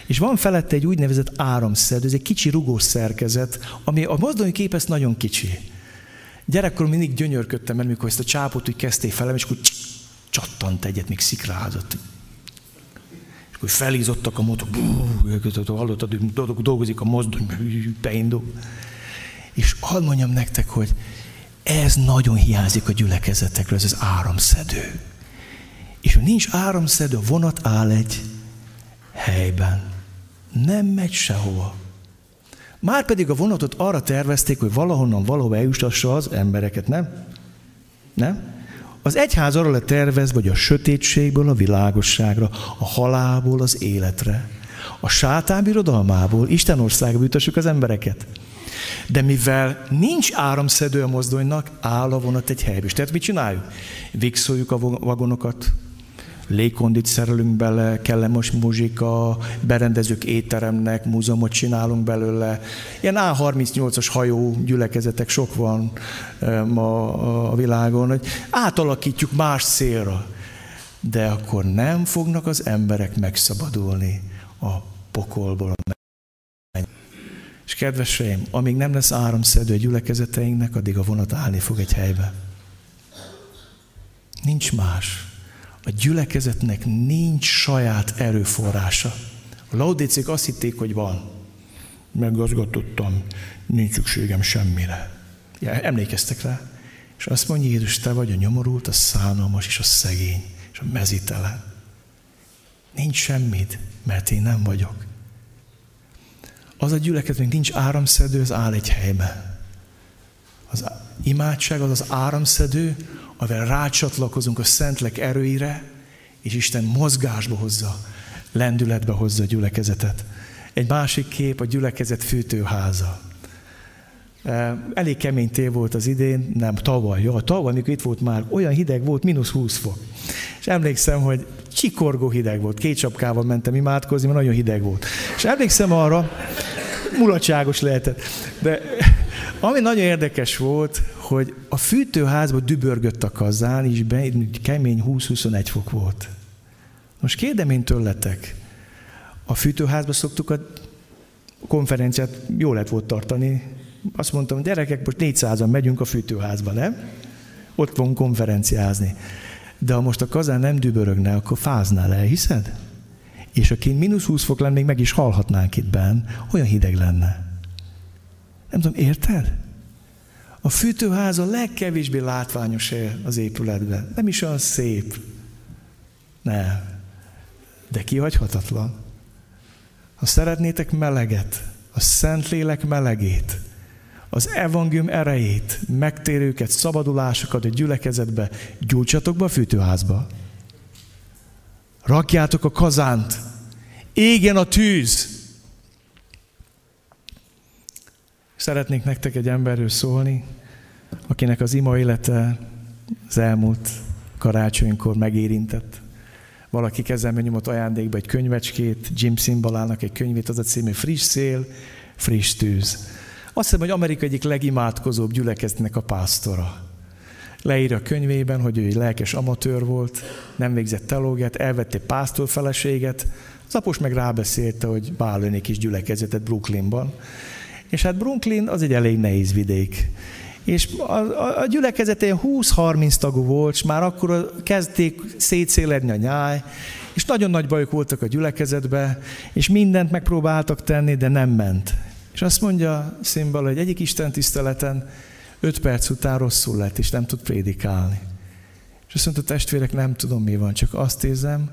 És van felette egy úgynevezett áramszedő, ez egy kicsi rugós szerkezet, ami a mozdony képes nagyon kicsi. Gyerekkorom mindig gyönyörködtem, mert mikor ezt a csápot úgy kezdték felem, és akkor csattant egyet, még szikrázott hogy felízottak a motor, hallottad, hogy dolgozik a mozdony, beindul. És hadd mondjam nektek, hogy ez nagyon hiányzik a gyülekezetekről, ez az áramszedő. És ha nincs áramszedő, a vonat áll egy helyben. Nem megy sehova. Márpedig a vonatot arra tervezték, hogy valahonnan valahova eljutassa az embereket, nem? Nem? Az egyház arra lett tervezve, hogy a sötétségből a világosságra, a halálból az életre, a sátán birodalmából Isten országba jutassuk az embereket. De mivel nincs áramszedő a mozdonynak, áll a vonat egy helybe. És tehát mit csináljuk? Vixoljuk a vagonokat, légkondit szerelünk bele, kellemes muzsika, berendezők étteremnek, múzeumot csinálunk belőle. Ilyen A38-as hajó gyülekezetek sok van ma a világon, hogy átalakítjuk más célra. De akkor nem fognak az emberek megszabadulni a pokolból. És kedveseim, amíg nem lesz áramszedő a gyülekezeteinknek, addig a vonat állni fog egy helybe. Nincs más. A gyülekezetnek nincs saját erőforrása. A laudécék azt hitték, hogy van. Meggazgatottam, nincs szükségem semmire. Ja, emlékeztek rá? És azt mondja Jézus, te vagy a nyomorult, a szánalmas és a szegény, és a mezitelen. Nincs semmit, mert én nem vagyok. Az a gyülekezet, nincs áramszedő, az áll egy helyben. Az imádság az az áramszedő, amivel rácsatlakozunk a Szentlek erőire, és Isten mozgásba hozza, lendületbe hozza a gyülekezetet. Egy másik kép a gyülekezet fűtőháza. Elég kemény tél volt az idén, nem tavaly, jó, tavaly, amikor itt volt már, olyan hideg volt, mínusz 20 fok. És emlékszem, hogy csikorgó hideg volt, két csapkával mentem imádkozni, mert nagyon hideg volt. És emlékszem arra, mulatságos lehetett, de ami nagyon érdekes volt, hogy a fűtőházban dübörgött a kazán, és be, kemény 20-21 fok volt. Most kérdem én tőletek, a fűtőházba szoktuk a konferenciát, jó lett volt tartani. Azt mondtam, gyerekek, most 400-an megyünk a fűtőházba, nem? Ott fogunk konferenciázni. De ha most a kazán nem dübörögne, akkor fáznál el, hiszed? És aki mínusz 20 fok lenne, még meg is halhatnánk itt benn, olyan hideg lenne. Nem tudom, érted? A fűtőház a legkevésbé látványos hely az épületben. Nem is olyan szép. Nem. De kihagyhatatlan. Ha szeretnétek meleget, a Szentlélek melegét, az evangélium erejét, megtérőket, szabadulásokat a gyülekezetbe, gyújtsatok be a fűtőházba. Rakjátok a kazánt, égjen a tűz. Szeretnék nektek egy emberről szólni, akinek az ima élete az elmúlt karácsonykor megérintett. Valaki kezembe nyomott ajándékba egy könyvecskét, Jim Szimbalának egy könyvét, az a című Friss szél, friss tűz. Azt hiszem, hogy Amerika egyik legimádkozóbb gyülekezetnek a pásztora. Leírja a könyvében, hogy ő egy lelkes amatőr volt, nem végzett teológiát, elvette pásztor feleséget, az apos meg rábeszélte, hogy vállalni kis gyülekezetet Brooklynban. És hát Brooklyn az egy elég nehéz vidék. És a, a, a gyülekezetén 20-30 tagú volt, és már akkor kezdték szétszéledni a nyáj, és nagyon nagy bajok voltak a gyülekezetbe, és mindent megpróbáltak tenni, de nem ment. És azt mondja Szimbala, hogy egyik Isten tiszteleten öt perc után rosszul lett, és nem tud prédikálni. És azt mondta, testvérek, nem tudom mi van, csak azt érzem,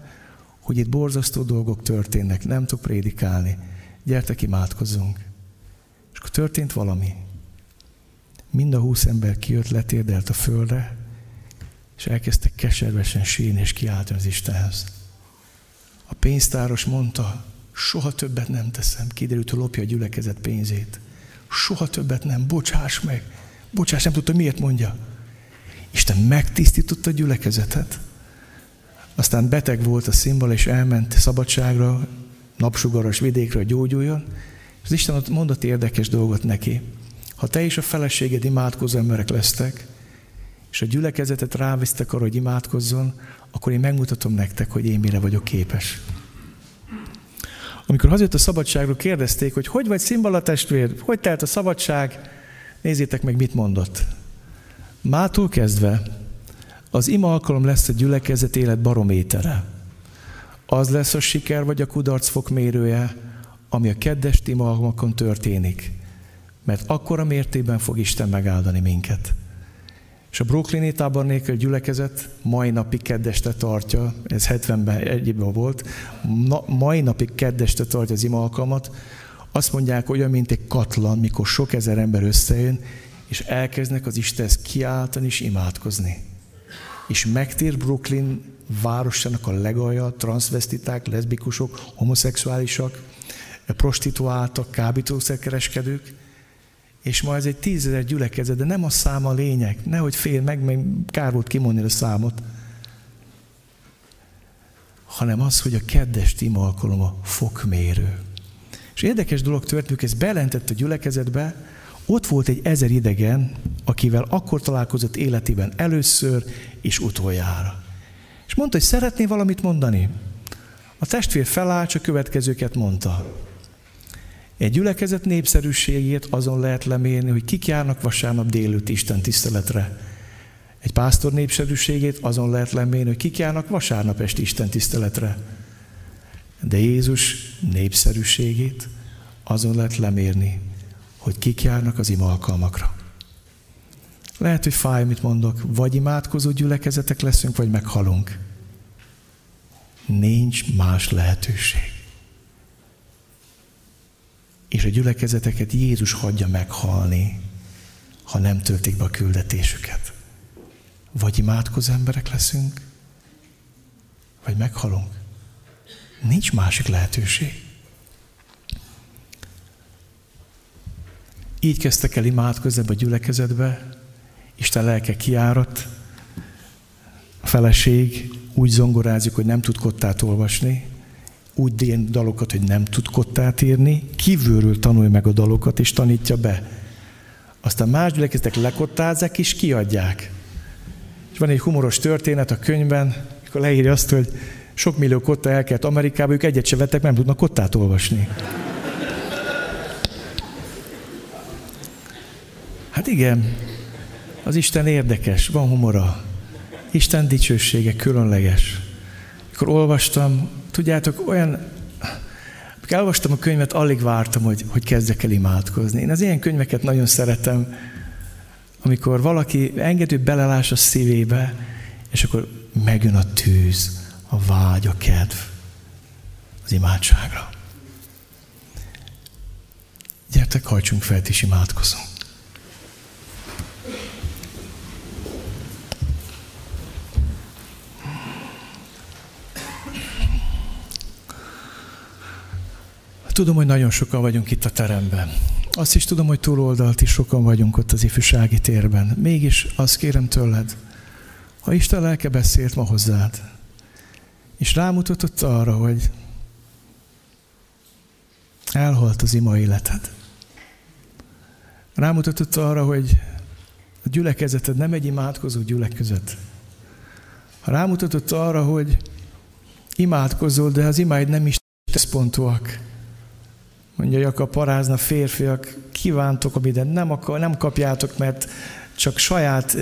hogy itt borzasztó dolgok történnek, nem tud prédikálni. Gyertek, imádkozzunk. Akkor történt valami. Mind a húsz ember kijött, letérdelt a földre, és elkezdtek keservesen sírni és kiáltani az Istenhez. A pénztáros mondta, soha többet nem teszem. Kiderült, hogy lopja a gyülekezet pénzét. Soha többet nem, bocsáss meg. Bocsáss, nem tudta, miért mondja. Isten megtisztította a gyülekezetet. Aztán beteg volt a szimbol, és elment szabadságra, napsugaras vidékre, gyógyuljon. Az Isten mondott érdekes dolgot neki. Ha te és a feleséged imádkozó emberek lesztek, és a gyülekezetet rávisztek arra, hogy imádkozzon, akkor én megmutatom nektek, hogy én mire vagyok képes. Amikor hazajött a szabadságról, kérdezték, hogy hogy vagy szimbala testvér, hogy telt a szabadság, nézzétek meg, mit mondott. Mától kezdve az ima alkalom lesz a gyülekezet élet barométere. Az lesz a siker vagy a kudarc fokmérője, ami a kedves alkalmakon történik mert akkora mértékben fog Isten megáldani minket. És a Brooklyni tábor nélkül gyülekezet mai napig keddeste tartja, ez 70-ben egyébben volt, na, mai napig keddeste tartja az ima alkalmat. Azt mondják, olyan, mint egy katlan, mikor sok ezer ember összejön, és elkezdnek az Istenhez kiáltani és imádkozni. És megtér Brooklyn városának a legalja, transvestiták, leszbikusok, homoszexuálisak, prostituáltak, kábítószerkereskedők, és ma ez egy tízezer gyülekezet, de nem a szám a lényeg. Nehogy fél meg, meg kár volt kimondani a számot. Hanem az, hogy a kedves tíma alkalom a fokmérő. És érdekes dolog történt, ez belentett a gyülekezetbe, ott volt egy ezer idegen, akivel akkor találkozott életében először és utoljára. És mondta, hogy szeretné valamit mondani. A testvér felállt, csak következőket mondta. Egy gyülekezet népszerűségét azon lehet lemérni, hogy kik járnak vasárnap délőtt Isten tiszteletre. Egy pásztor népszerűségét azon lehet lemérni, hogy kik járnak vasárnap esti Isten tiszteletre. De Jézus népszerűségét azon lehet lemérni, hogy kik járnak az ima alkalmakra. Lehet, hogy fáj, mit mondok, vagy imádkozó gyülekezetek leszünk, vagy meghalunk. Nincs más lehetőség. És a gyülekezeteket Jézus hagyja meghalni, ha nem töltik be a küldetésüket. Vagy imádkozó emberek leszünk, vagy meghalunk. Nincs másik lehetőség. Így kezdtek el imádkozni a gyülekezetbe, Isten lelke kiárat, a feleség úgy zongorázik, hogy nem tud kottát olvasni, úgy dalokat, hogy nem tud kottát írni, kívülről tanulja meg a dalokat, és tanítja be. Aztán más gyülekezetek lekottázzák, és kiadják. És van egy humoros történet a könyvben, akkor leírja azt, hogy sok millió kotta elkelt Amerikába, ők egyet se vettek, nem tudnak kottát olvasni. Hát igen, az Isten érdekes, van humora. Isten dicsősége különleges. Amikor olvastam, tudjátok, olyan, amikor elolvastam a könyvet, alig vártam, hogy, hogy kezdjek el imádkozni. Én az ilyen könyveket nagyon szeretem, amikor valaki engedő belelás a szívébe, és akkor megjön a tűz, a vágy, a kedv az imádságra. Gyertek, hajtsunk fel, és imádkozunk. Tudom, hogy nagyon sokan vagyunk itt a teremben. Azt is tudom, hogy túloldalt is sokan vagyunk ott az ifjúsági térben. Mégis azt kérem tőled, ha Isten lelke beszélt ma hozzád, és rámutatott arra, hogy elhalt az ima életed. Rámutatott arra, hogy a gyülekezeted nem egy imádkozó gyülekezet. Rámutatott arra, hogy imádkozol, de az imáid nem is teszpontúak. Mondja Jakab, parázna férfiak, kívántok, amit nem, akar, nem kapjátok, mert csak saját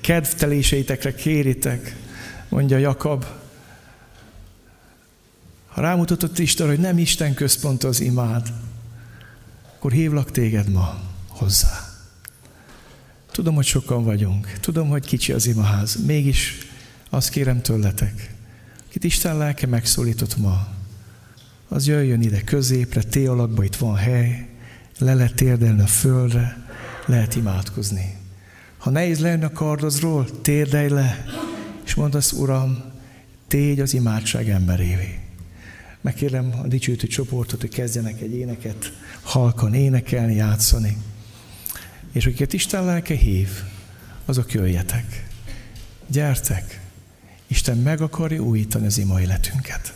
kedvteléseitekre kéritek, mondja Jakab. Ha rámutatott Isten, hogy nem Isten központ az imád, akkor hívlak téged ma hozzá. Tudom, hogy sokan vagyunk. Tudom, hogy kicsi az imaház. Mégis azt kérem tőletek, akit Isten lelke megszólított ma, az jöjjön ide középre, T alakba itt van hely, le lehet térdelni a földre, lehet imádkozni. Ha nehéz lenne a kardozról, térdelj le, és mondd azt, Uram, tégy az imádság emberévé. Megkérem a dicsőítő csoportot, hogy kezdjenek egy éneket, halkan énekelni, játszani. És akiket Isten lelke hív, azok jöjjetek. Gyertek! Isten meg akarja újítani az ima életünket.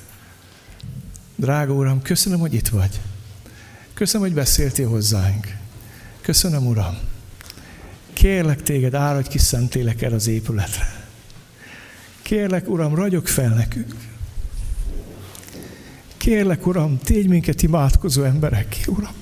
Drága Uram, köszönöm, hogy itt vagy. Köszönöm, hogy beszéltél hozzánk. Köszönöm, Uram. Kérlek téged, áradj ki szentélek el az épületre. Kérlek, Uram, ragyog fel nekünk. Kérlek, Uram, tégy minket imádkozó emberek, Uram.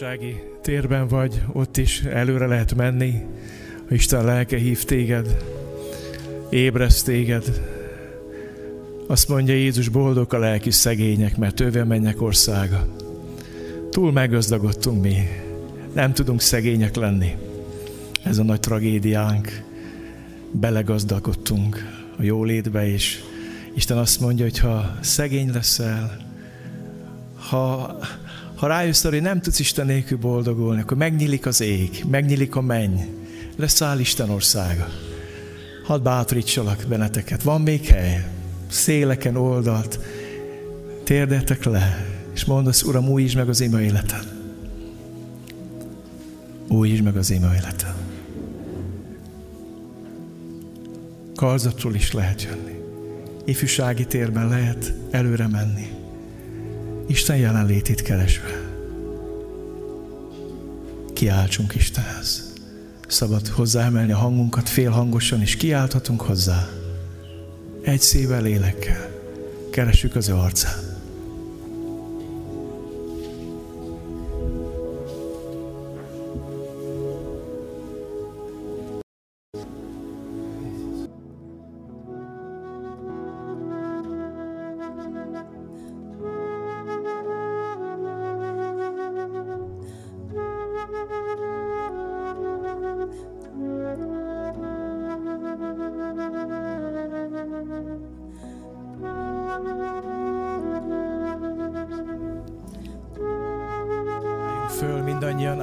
Ifjúsági térben vagy, ott is előre lehet menni. Isten lelke hív téged, ébreszt téged. Azt mondja Jézus, boldog a lelki szegények, mert ővel mennek országa. Túl meggazdagodtunk mi. Nem tudunk szegények lenni. Ez a nagy tragédiánk. Belegazdagodtunk a jólétbe, és Isten azt mondja, hogy ha szegény leszel, ha, ha rájössz arra, hogy nem tudsz Isten nélkül boldogulni, akkor megnyílik az ég, megnyílik a menny, leszáll Isten országa. Hadd bátorítsalak benneteket, van még hely, széleken oldalt, térdetek le, és mondasz, Uram, újítsd meg az ima életet. Újítsd meg az ima életet. Karzatról is lehet jönni. Ifjúsági térben lehet előre menni. Isten jelenlétét keresve. Kiáltsunk Istenhez. Szabad hozzáemelni a hangunkat félhangosan, és kiálthatunk hozzá. Egy szívvel, lélekkel. Keressük az ő arcát.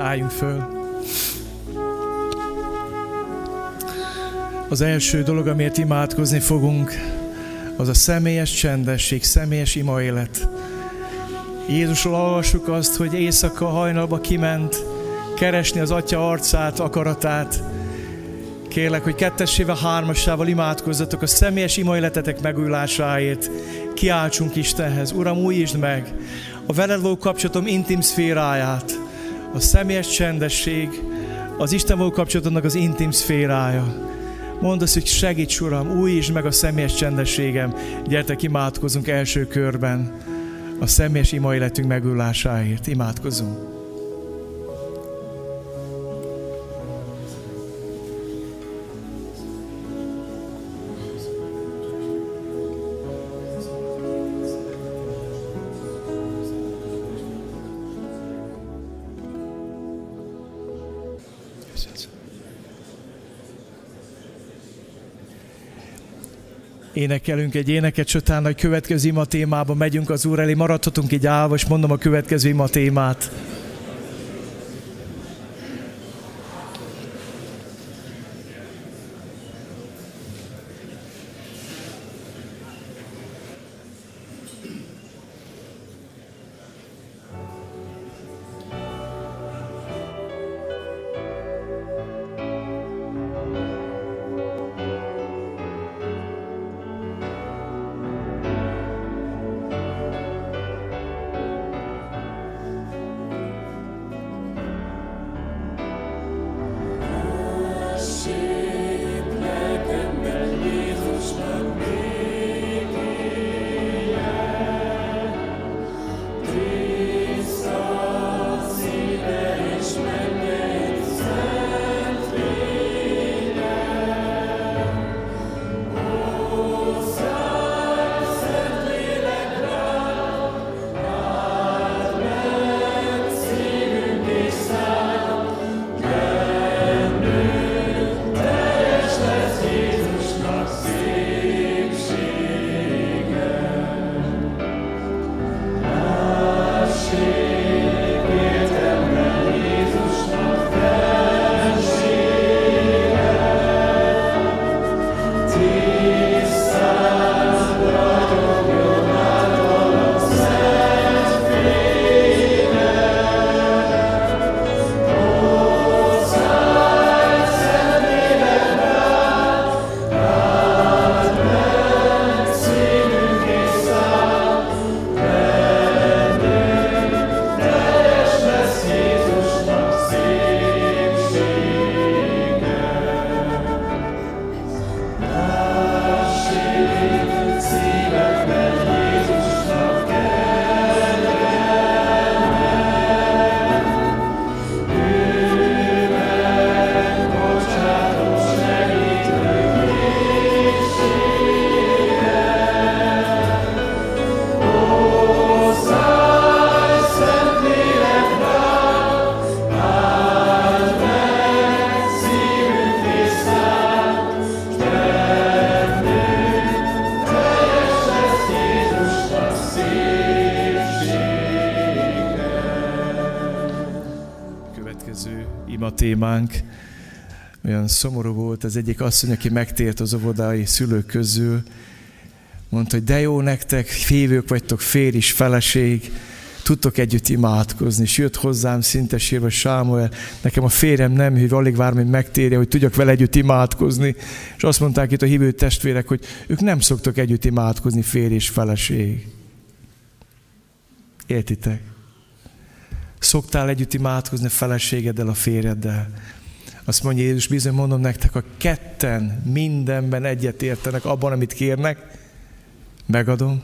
Álljunk föl. Az első dolog, amiért imádkozni fogunk, az a személyes csendesség, személyes ima élet. Jézusról olvassuk azt, hogy éjszaka hajnalba kiment keresni az Atya arcát, akaratát. Kérlek, hogy kettesével, hármasával imádkozzatok a személyes ima életetek megújulásáért. Kiáltsunk Istenhez. Uram, újítsd meg a veled való kapcsolatom intim szféráját a személyes csendesség, az Isten való kapcsolatodnak az intim szférája. Mondd azt, hogy segíts, Uram, újítsd meg a személyes csendességem. Gyertek, imádkozunk első körben a személyes ima életünk megülásáért. Imádkozunk. Énekelünk egy éneket, utána a következő ima témába megyünk az Úr elé, maradhatunk így állva, és mondom a következő ima témát. Szomorú volt az egyik asszony, aki megtért az óvodai szülők közül. Mondta, hogy de jó nektek, févők vagytok, fér is, feleség, tudtok együtt imádkozni. És jött hozzám szinte sírva Sámuel, nekem a férjem nem hív, alig vár, hogy megtérje, hogy tudjak vele együtt imádkozni. És azt mondták itt a hívő testvérek, hogy ők nem szoktak együtt imádkozni, férj és feleség. Értitek? Szoktál együtt imádkozni a feleségeddel, a férjeddel. Azt mondja Jézus, bizony mondom nektek, a ketten mindenben egyet értenek abban, amit kérnek, megadom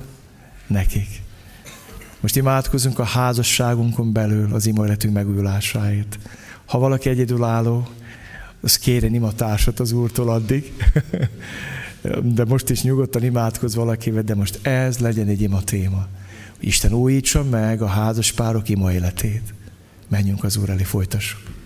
nekik. Most imádkozunk a házasságunkon belül az ima életünk megújulásáért. Ha valaki egyedülálló, az kérjen imatársat az Úrtól addig. De most is nyugodtan imádkoz valakivel, de most ez legyen egy ima téma. Isten újítsa meg a házas párok ima életét. Menjünk az Úr elé, folytassuk.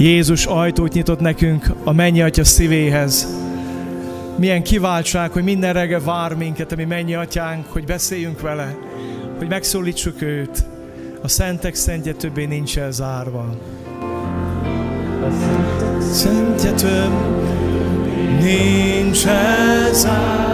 Jézus ajtót nyitott nekünk a mennyi atya szívéhez. Milyen kiváltság, hogy minden reggel vár minket, ami mennyi atyánk, hogy beszéljünk vele, hogy megszólítsuk őt. A szentek szentje többé nincs elzárva. Szentje több nincs elzárva,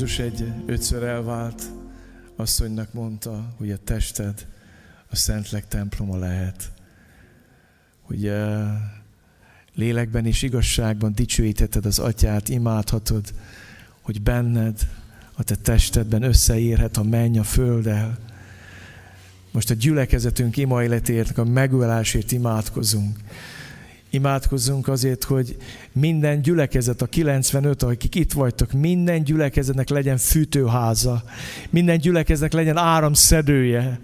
Jézus egy ötször elvált asszonynak mondta, hogy a tested a Szentlek temploma lehet. Hogy uh, lélekben és igazságban dicsőítetted az atyát, imádhatod, hogy benned, a te testedben összeérhet a menny a földdel. Most a gyülekezetünk ima életért, a megölásért imádkozunk. Imádkozzunk azért, hogy minden gyülekezet, a 95, akik itt vagytok, minden gyülekezetnek legyen fűtőháza, minden gyülekezetnek legyen áramszedője,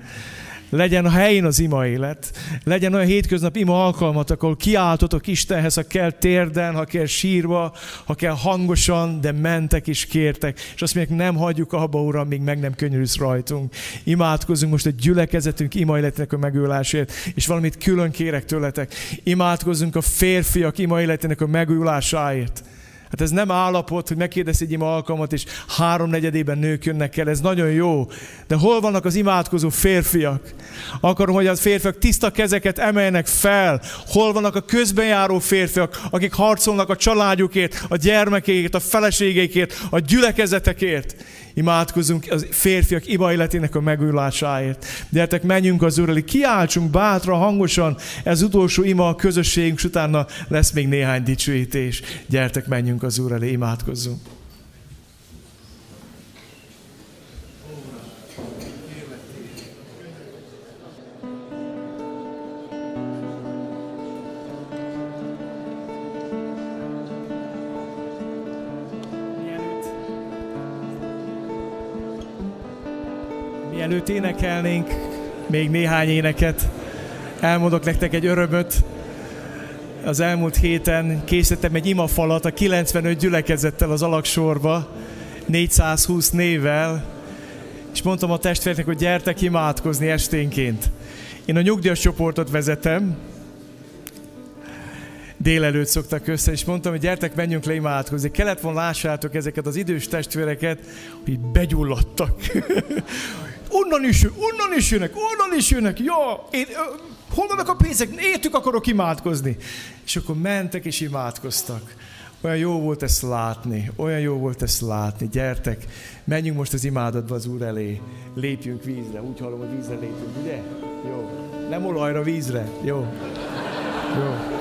legyen a helyén az ima élet, legyen olyan hétköznap ima alkalmat, ahol kiáltotok Istenhez, ha kell térden, ha kell sírva, ha kell hangosan, de mentek és kértek, és azt mondják, nem hagyjuk abba, Uram, míg meg nem könyörülsz rajtunk. Imádkozunk most a gyülekezetünk ima életének a megőlásért, és valamit külön kérek tőletek. Imádkozunk a férfiak ima életének a megújulásáért. Hát ez nem állapot, hogy megkérdez egy ima alkalmat, és háromnegyedében nők jönnek el, ez nagyon jó. De hol vannak az imádkozó férfiak? Akarom, hogy az férfiak tiszta kezeket emeljenek fel. Hol vannak a közbenjáró férfiak, akik harcolnak a családjukért, a gyermekeikért, a feleségeikért, a gyülekezetekért. Imádkozunk az férfiak iba életének a megújulásáért. Gyertek, menjünk az Úr elé, kiáltsunk bátra, hangosan, ez utolsó ima a közösségünk, és utána lesz még néhány dicsőítés. Gyertek, menjünk az Úr elé, imádkozzunk. Mielőtt énekelnénk még néhány éneket, elmondok nektek egy örömöt. Az elmúlt héten készítettem egy imafalat a 95 gyülekezettel az alaksorba, 420 névvel, és mondtam a testvéreknek, hogy gyertek imádkozni esténként. Én a nyugdíjas csoportot vezetem, délelőtt szoktak össze, és mondtam, hogy gyertek, menjünk le imádkozni. Kellett volna lássátok ezeket az idős testvéreket, hogy begyulladtak. Onnan is, onnan is jönnek, onnan is jönnek, ja, én, hol vannak a pénzek, értük akarok imádkozni. És akkor mentek és imádkoztak. Olyan jó volt ezt látni, olyan jó volt ezt látni. Gyertek, menjünk most az imádatba az Úr elé. Lépjünk vízre, úgy hallom, hogy vízre lépünk, ugye? Jó. Nem olajra, vízre. Jó. Jó.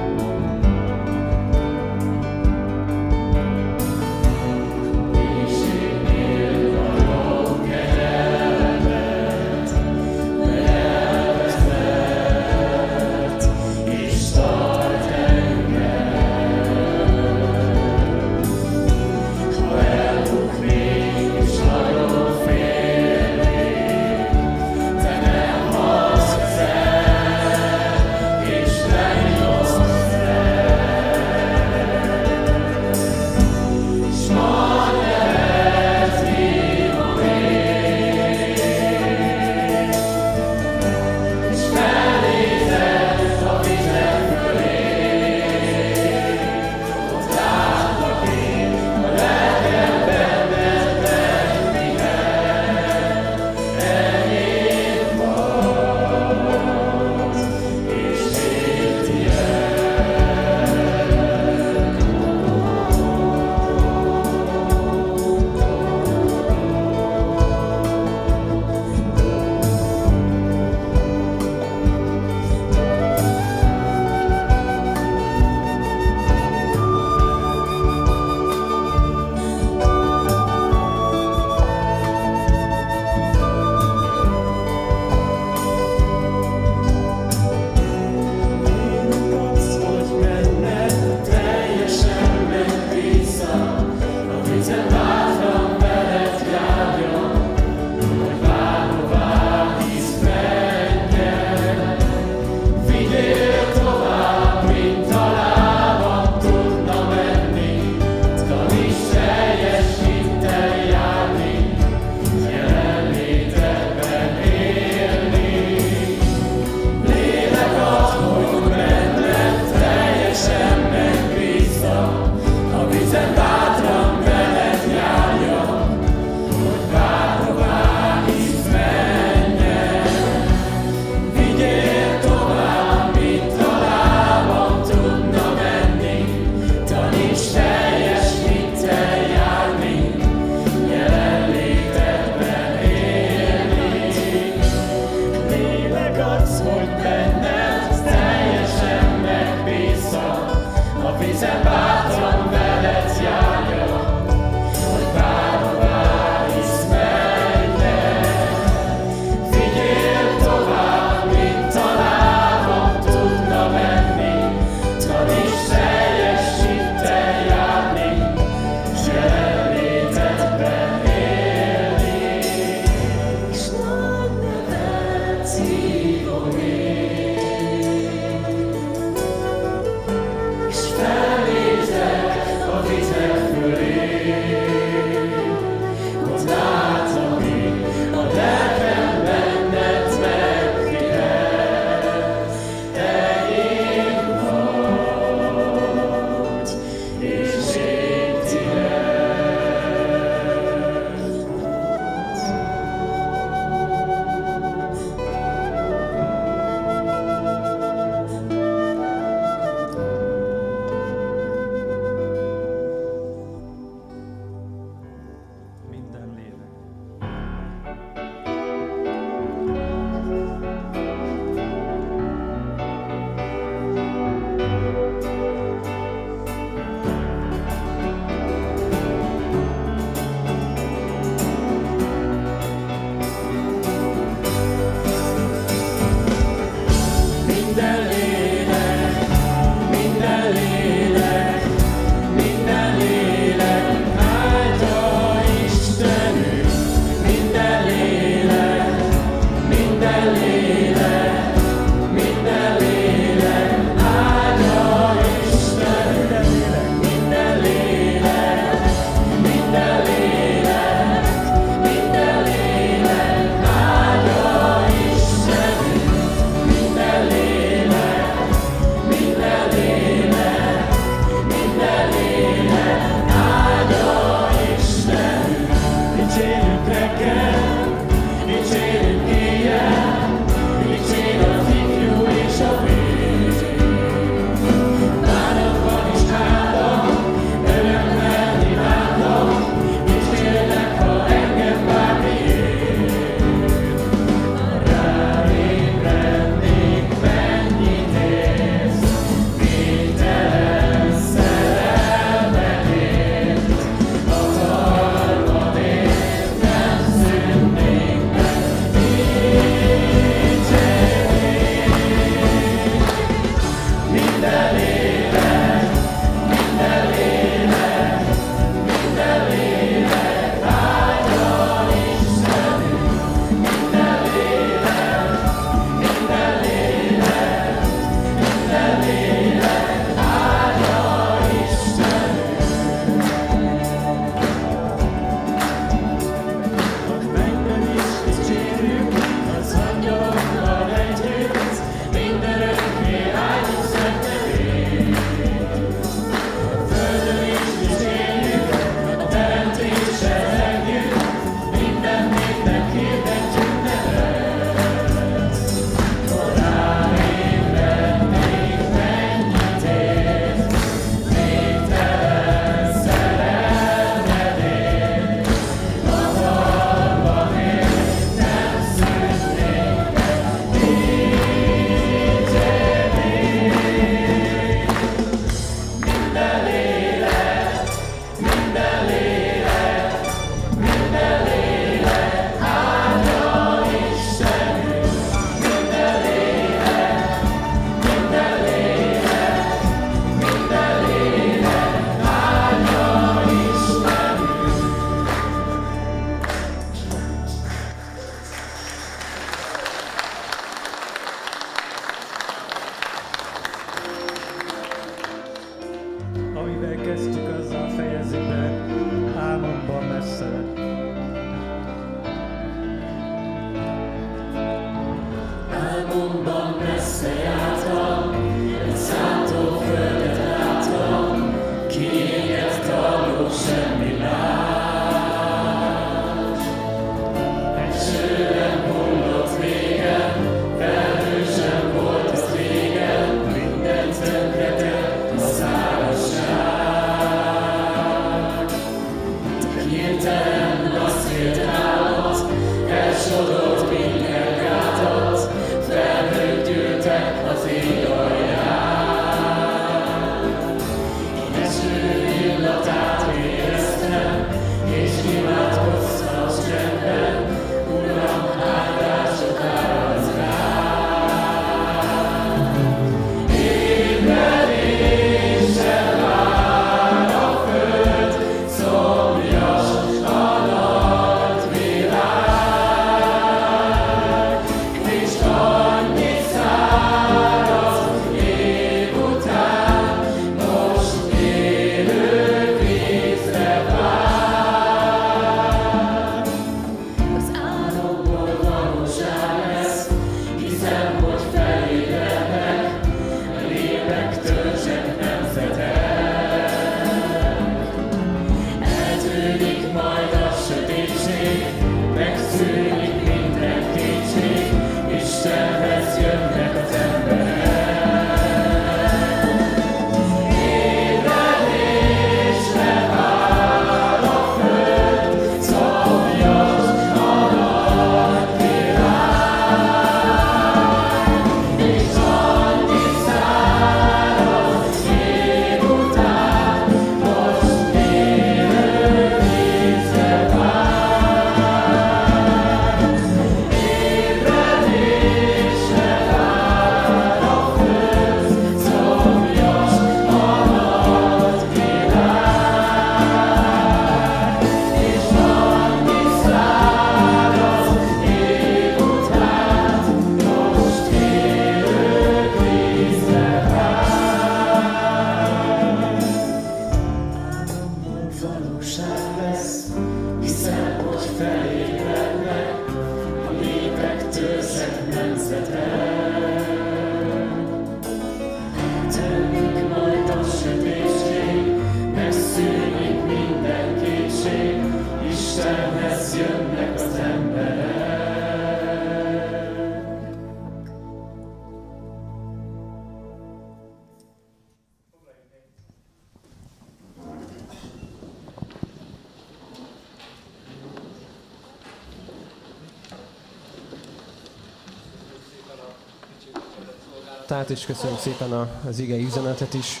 Tehát és köszönöm szépen a- az ige üzenetet is.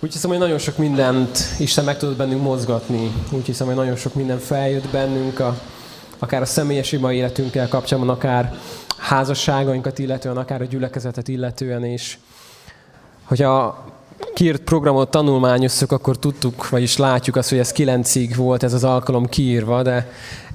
Úgy hiszem, hogy nagyon sok mindent Isten meg tudott bennünk mozgatni. Úgy hiszem, hogy nagyon sok minden feljött bennünk, a, akár a személyes ima életünkkel kapcsolatban, akár házasságainkat illetően, akár a gyülekezetet illetően, és hogyha kiírt programot tanulmányoztuk, akkor tudtuk, vagyis látjuk azt, hogy ez kilencig volt ez az alkalom kiírva, de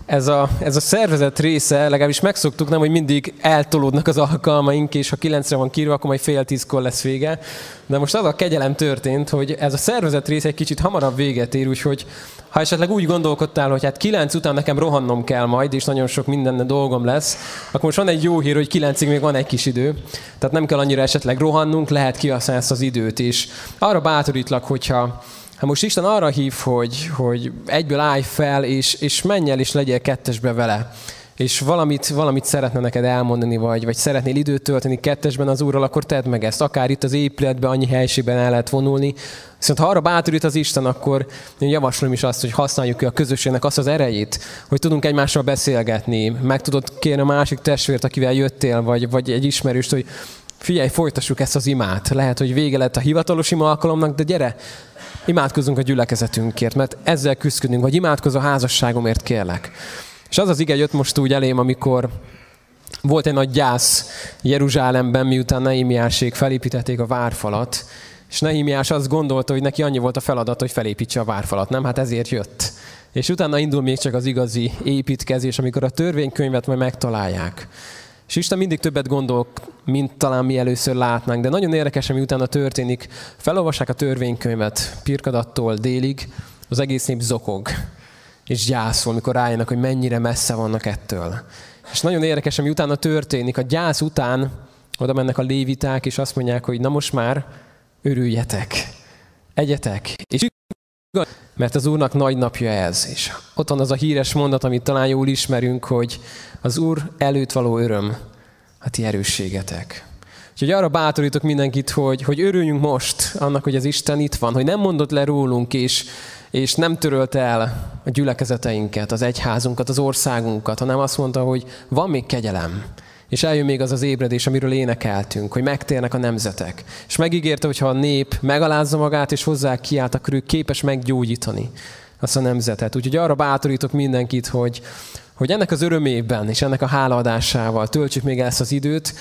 ez a, ez a szervezet része, legalábbis megszoktuk, nem, hogy mindig eltolódnak az alkalmaink, és ha kilencre van kiírva, akkor majd fél tízkor lesz vége. De most az a kegyelem történt, hogy ez a szervezet része egy kicsit hamarabb véget ér, úgyhogy ha esetleg úgy gondolkodtál, hogy hát kilenc után nekem rohannom kell majd, és nagyon sok minden dolgom lesz, akkor most van egy jó hír, hogy kilencig még van egy kis idő. Tehát nem kell annyira esetleg rohannunk, lehet kihasználni ezt az időt. És arra bátorítlak, hogyha Hát most Isten arra hív, hogy, hogy egyből állj fel, és, és menj el, és legyél kettesbe vele. És valamit, valamit szeretne neked elmondani, vagy, vagy szeretnél időt tölteni kettesben az Úrral, akkor tedd meg ezt. Akár itt az épületben, annyi helységben el lehet vonulni. Viszont ha arra bátorít az Isten, akkor én javaslom is azt, hogy használjuk ki a közösségnek azt az erejét, hogy tudunk egymással beszélgetni. Meg tudod kérni a másik testvért, akivel jöttél, vagy, vagy egy ismerőst, hogy figyelj, folytassuk ezt az imát. Lehet, hogy vége lett a hivatalos ima alkalomnak, de gyere, imádkozzunk a gyülekezetünkért, mert ezzel küzdködünk, hogy imádkozz a házasságomért, kérlek. És az az ige jött most úgy elém, amikor volt egy nagy gyász Jeruzsálemben, miután Neimiásék felépítették a várfalat, és Neimiás azt gondolta, hogy neki annyi volt a feladat, hogy felépítse a várfalat, nem? Hát ezért jött. És utána indul még csak az igazi építkezés, amikor a törvénykönyvet majd megtalálják. És Isten mindig többet gondol, mint talán mi először látnánk, de nagyon érdekes, ami utána történik. Felolvassák a törvénykönyvet Pirkadattól délig, az egész nép zokog, és gyászol, mikor rájönnek, hogy mennyire messze vannak ettől. És nagyon érdekes, ami utána történik. A gyász után oda mennek a léviták, és azt mondják, hogy na most már örüljetek, egyetek. És mert az Úrnak nagy napja ez. És ott van az a híres mondat, amit talán jól ismerünk, hogy az Úr előtt való öröm a ti erősségetek. Úgyhogy arra bátorítok mindenkit, hogy, hogy örüljünk most annak, hogy az Isten itt van, hogy nem mondott le rólunk, és, és nem törölte el a gyülekezeteinket, az egyházunkat, az országunkat, hanem azt mondta, hogy van még kegyelem. És eljön még az az ébredés, amiről énekeltünk, hogy megtérnek a nemzetek. És megígérte, hogy ha a nép megalázza magát és hozzá kiállt, akkor ő képes meggyógyítani azt a nemzetet. Úgyhogy arra bátorítok mindenkit, hogy, hogy ennek az örömében és ennek a hálaadásával töltsük még ezt az időt.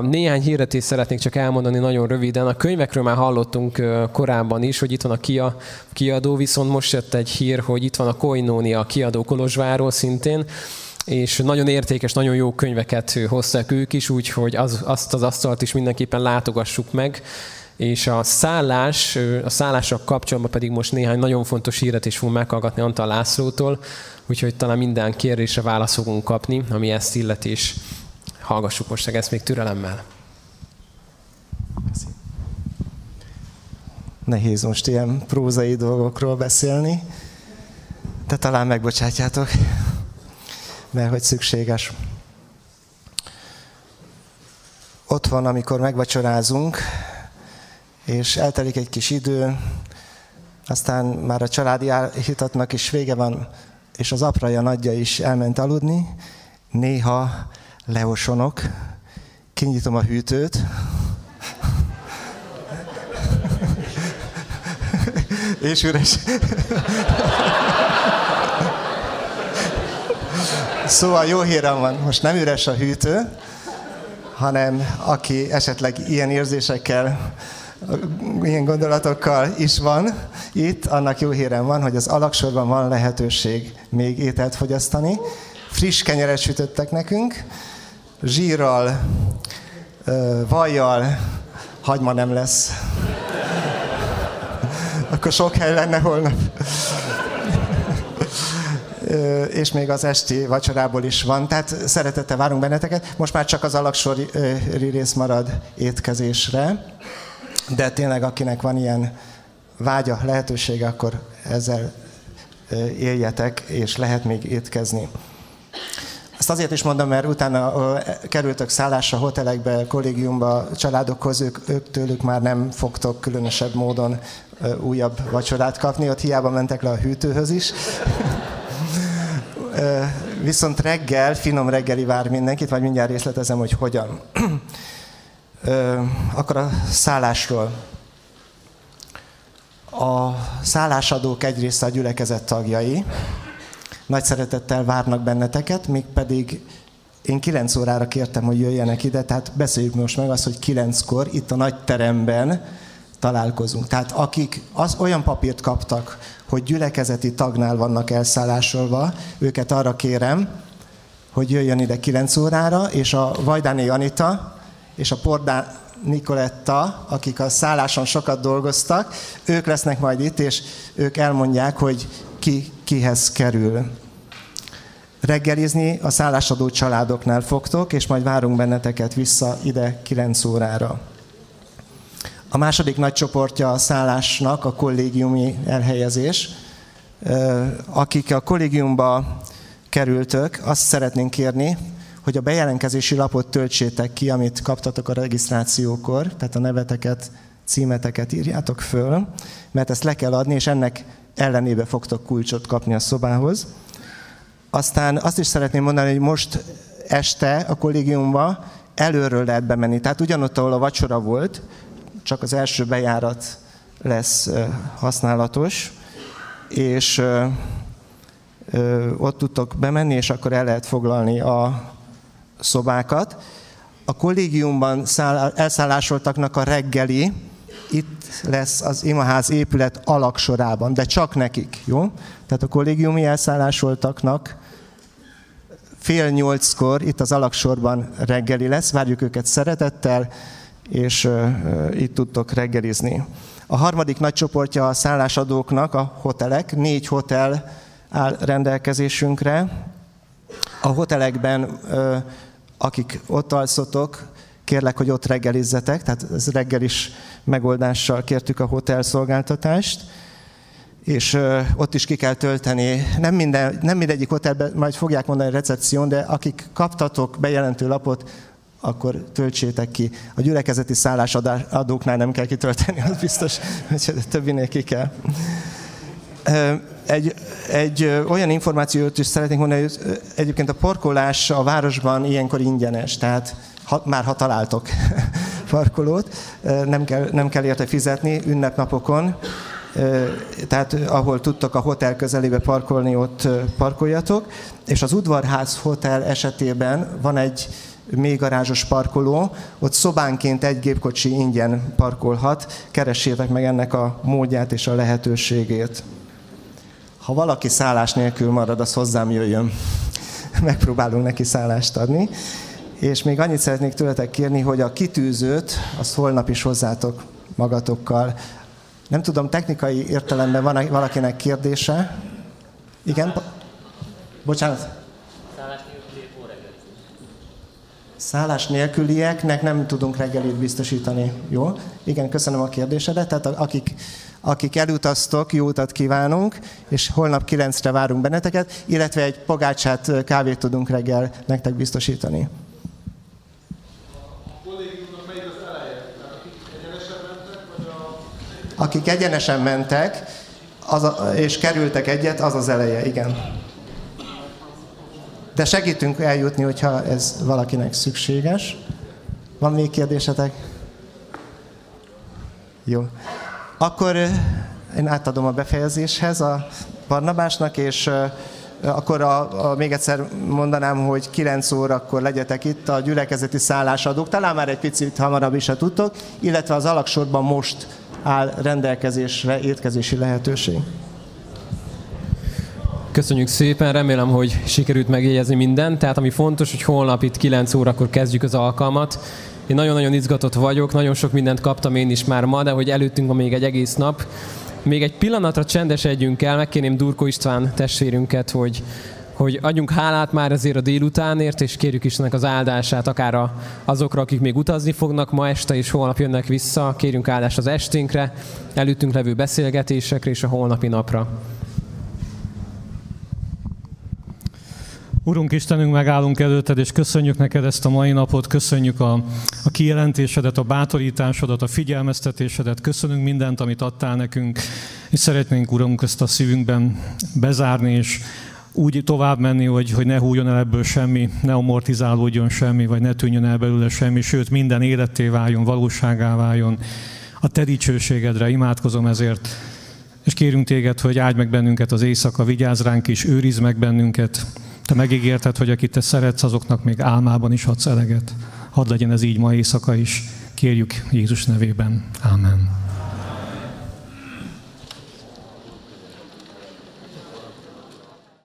Néhány hirdetést szeretnék csak elmondani nagyon röviden. A könyvekről már hallottunk korábban is, hogy itt van a Kia kiadó, viszont most jött egy hír, hogy itt van a Koinónia kiadó Kolozsváról szintén, és nagyon értékes, nagyon jó könyveket hozták ők is, úgyhogy az, azt az asztalt is mindenképpen látogassuk meg. És a szállás, a szállással kapcsolatban pedig most néhány nagyon fontos híret is fogunk meghallgatni Antal Lászlótól, úgyhogy talán minden kérdésre választ fogunk kapni, ami ezt illet, és hallgassuk most ezt még türelemmel. Nehéz most ilyen prózai dolgokról beszélni, de talán megbocsátjátok, mert hogy szükséges. Ott van, amikor megvacsorázunk, és eltelik egy kis idő, aztán már a családi hitatnak is vége van, és az apraja nagyja is elment aludni, néha leosonok, kinyitom a hűtőt, és üres. Szóval jó hírem van, most nem üres a hűtő, hanem aki esetleg ilyen érzésekkel, ilyen gondolatokkal is van itt, annak jó hírem van, hogy az alaksorban van lehetőség még ételt fogyasztani. Friss kenyeret sütöttek nekünk, zsírral, vajjal, hagyma nem lesz. Akkor sok hely lenne holnap. És még az esti vacsorából is van, tehát szeretettel várunk benneteket. Most már csak az alaksori rész marad étkezésre, de tényleg akinek van ilyen vágya, lehetősége, akkor ezzel éljetek, és lehet még étkezni. Ezt azért is mondom, mert utána kerültök szállásra, hotelekbe, kollégiumba, családokhoz, ők, ők tőlük már nem fogtok különösebb módon újabb vacsorát kapni, ott hiába mentek le a hűtőhöz is. Viszont reggel, finom reggeli vár mindenkit, majd mindjárt részletezem, hogy hogyan. Akkor a szállásról. A szállásadók egyrészt a gyülekezet tagjai, nagy szeretettel várnak benneteket, még pedig én 9 órára kértem, hogy jöjjenek ide, tehát beszéljük most meg azt, hogy 9-kor itt a nagy teremben találkozunk. Tehát akik az olyan papírt kaptak, hogy gyülekezeti tagnál vannak elszállásolva, őket arra kérem, hogy jöjjön ide 9 órára, és a Vajdáné Anita és a Pordán Nikoletta, akik a szálláson sokat dolgoztak, ők lesznek majd itt, és ők elmondják, hogy ki kihez kerül. Reggelizni a szállásadó családoknál fogtok, és majd várunk benneteket vissza ide 9 órára. A második nagy csoportja a szállásnak a kollégiumi elhelyezés. Akik a kollégiumba kerültök, azt szeretnénk kérni, hogy a bejelentkezési lapot töltsétek ki, amit kaptatok a regisztrációkor, tehát a neveteket, címeteket írjátok föl, mert ezt le kell adni, és ennek ellenébe fogtok kulcsot kapni a szobához. Aztán azt is szeretném mondani, hogy most este a kollégiumba előről lehet bemenni. Tehát ugyanott, ahol a vacsora volt, csak az első bejárat lesz használatos, és ott tudtok bemenni, és akkor el lehet foglalni a szobákat. A kollégiumban száll, elszállásoltaknak a reggeli itt lesz az imaház épület alaksorában, de csak nekik, jó? Tehát a kollégiumi elszállásoltaknak fél nyolckor itt az alaksorban reggeli lesz, várjuk őket szeretettel, és itt tudtok reggelizni. A harmadik nagy csoportja a szállásadóknak a hotelek, négy hotel áll rendelkezésünkre. A hotelekben, akik ott alszotok, kérlek, hogy ott reggelizzetek, tehát ez reggelis megoldással kértük a hotel szolgáltatást, és ott is ki kell tölteni. Nem, minden, nem mindegyik hotelben majd fogják mondani recepción, de akik kaptatok bejelentő lapot, akkor töltsétek ki. A gyülekezeti szállásadóknál nem kell kitölteni, az biztos, hogy a többinél ki kell. Egy, egy olyan információt is szeretnék mondani, hogy egyébként a parkolás a városban ilyenkor ingyenes, tehát ha, már ha találtok parkolót, nem kell, nem kell érte fizetni ünnepnapokon, tehát ahol tudtok a hotel közelébe parkolni, ott parkoljatok. És az Udvarház Hotel esetében van egy mély garázsos parkoló, ott szobánként egy gépkocsi ingyen parkolhat, keressétek meg ennek a módját és a lehetőségét. Ha valaki szállás nélkül marad, az hozzám jöjjön. Megpróbálunk neki szállást adni. És még annyit szeretnék tőletek kérni, hogy a kitűzőt, azt holnap is hozzátok magatokkal. Nem tudom, technikai értelemben van valakinek kérdése? Igen? Bocsánat. Szállás nélkülieknek nem tudunk reggelit biztosítani. Jó? Igen, köszönöm a kérdésedet. Tehát akik, akik elutaztok, jó utat kívánunk, és holnap 9-re várunk benneteket, illetve egy pogácsát, kávét tudunk reggel nektek biztosítani. Akik egyenesen mentek, az a, és kerültek egyet, az az eleje, igen. De segítünk eljutni, hogyha ez valakinek szükséges. Van még kérdésetek? Jó. Akkor én átadom a befejezéshez a Barnabásnak, és akkor a, a, még egyszer mondanám, hogy 9 órakor legyetek itt a gyülekezeti szállásadók, talán már egy picit hamarabb is, ha tudtok, illetve az alaksorban most áll rendelkezésre étkezési lehetőség. Köszönjük szépen, remélem, hogy sikerült megjegyezni mindent. Tehát ami fontos, hogy holnap itt 9 órakor kezdjük az alkalmat. Én nagyon-nagyon izgatott vagyok, nagyon sok mindent kaptam én is már ma, de hogy előttünk van még egy egész nap, még egy pillanatra csendesedjünk el, megkérném Durko István testvérünket, hogy, hogy adjunk hálát már azért a délutánért, és kérjük Istennek az áldását, akár azokra, akik még utazni fognak ma este, és holnap jönnek vissza, kérjünk áldást az esténkre, előttünk levő beszélgetésekre és a holnapi napra. Urunk Istenünk, megállunk előtted, és köszönjük neked ezt a mai napot, köszönjük a, a kijelentésedet, a bátorításodat, a figyelmeztetésedet, köszönünk mindent, amit adtál nekünk, és szeretnénk, Urunk, ezt a szívünkben bezárni, és úgy tovább menni, hogy, hogy ne hújjon el ebből semmi, ne amortizálódjon semmi, vagy ne tűnjön el belőle semmi, sőt minden életté váljon, valóságá váljon. A te dicsőségedre imádkozom ezért, és kérünk téged, hogy áldj meg bennünket az éjszaka, vigyázz ránk is, őrizd meg bennünket, te megígérted, hogy akit te szeretsz, azoknak még álmában is adsz eleget. Hadd legyen ez így ma éjszaka is. Kérjük Jézus nevében. Amen.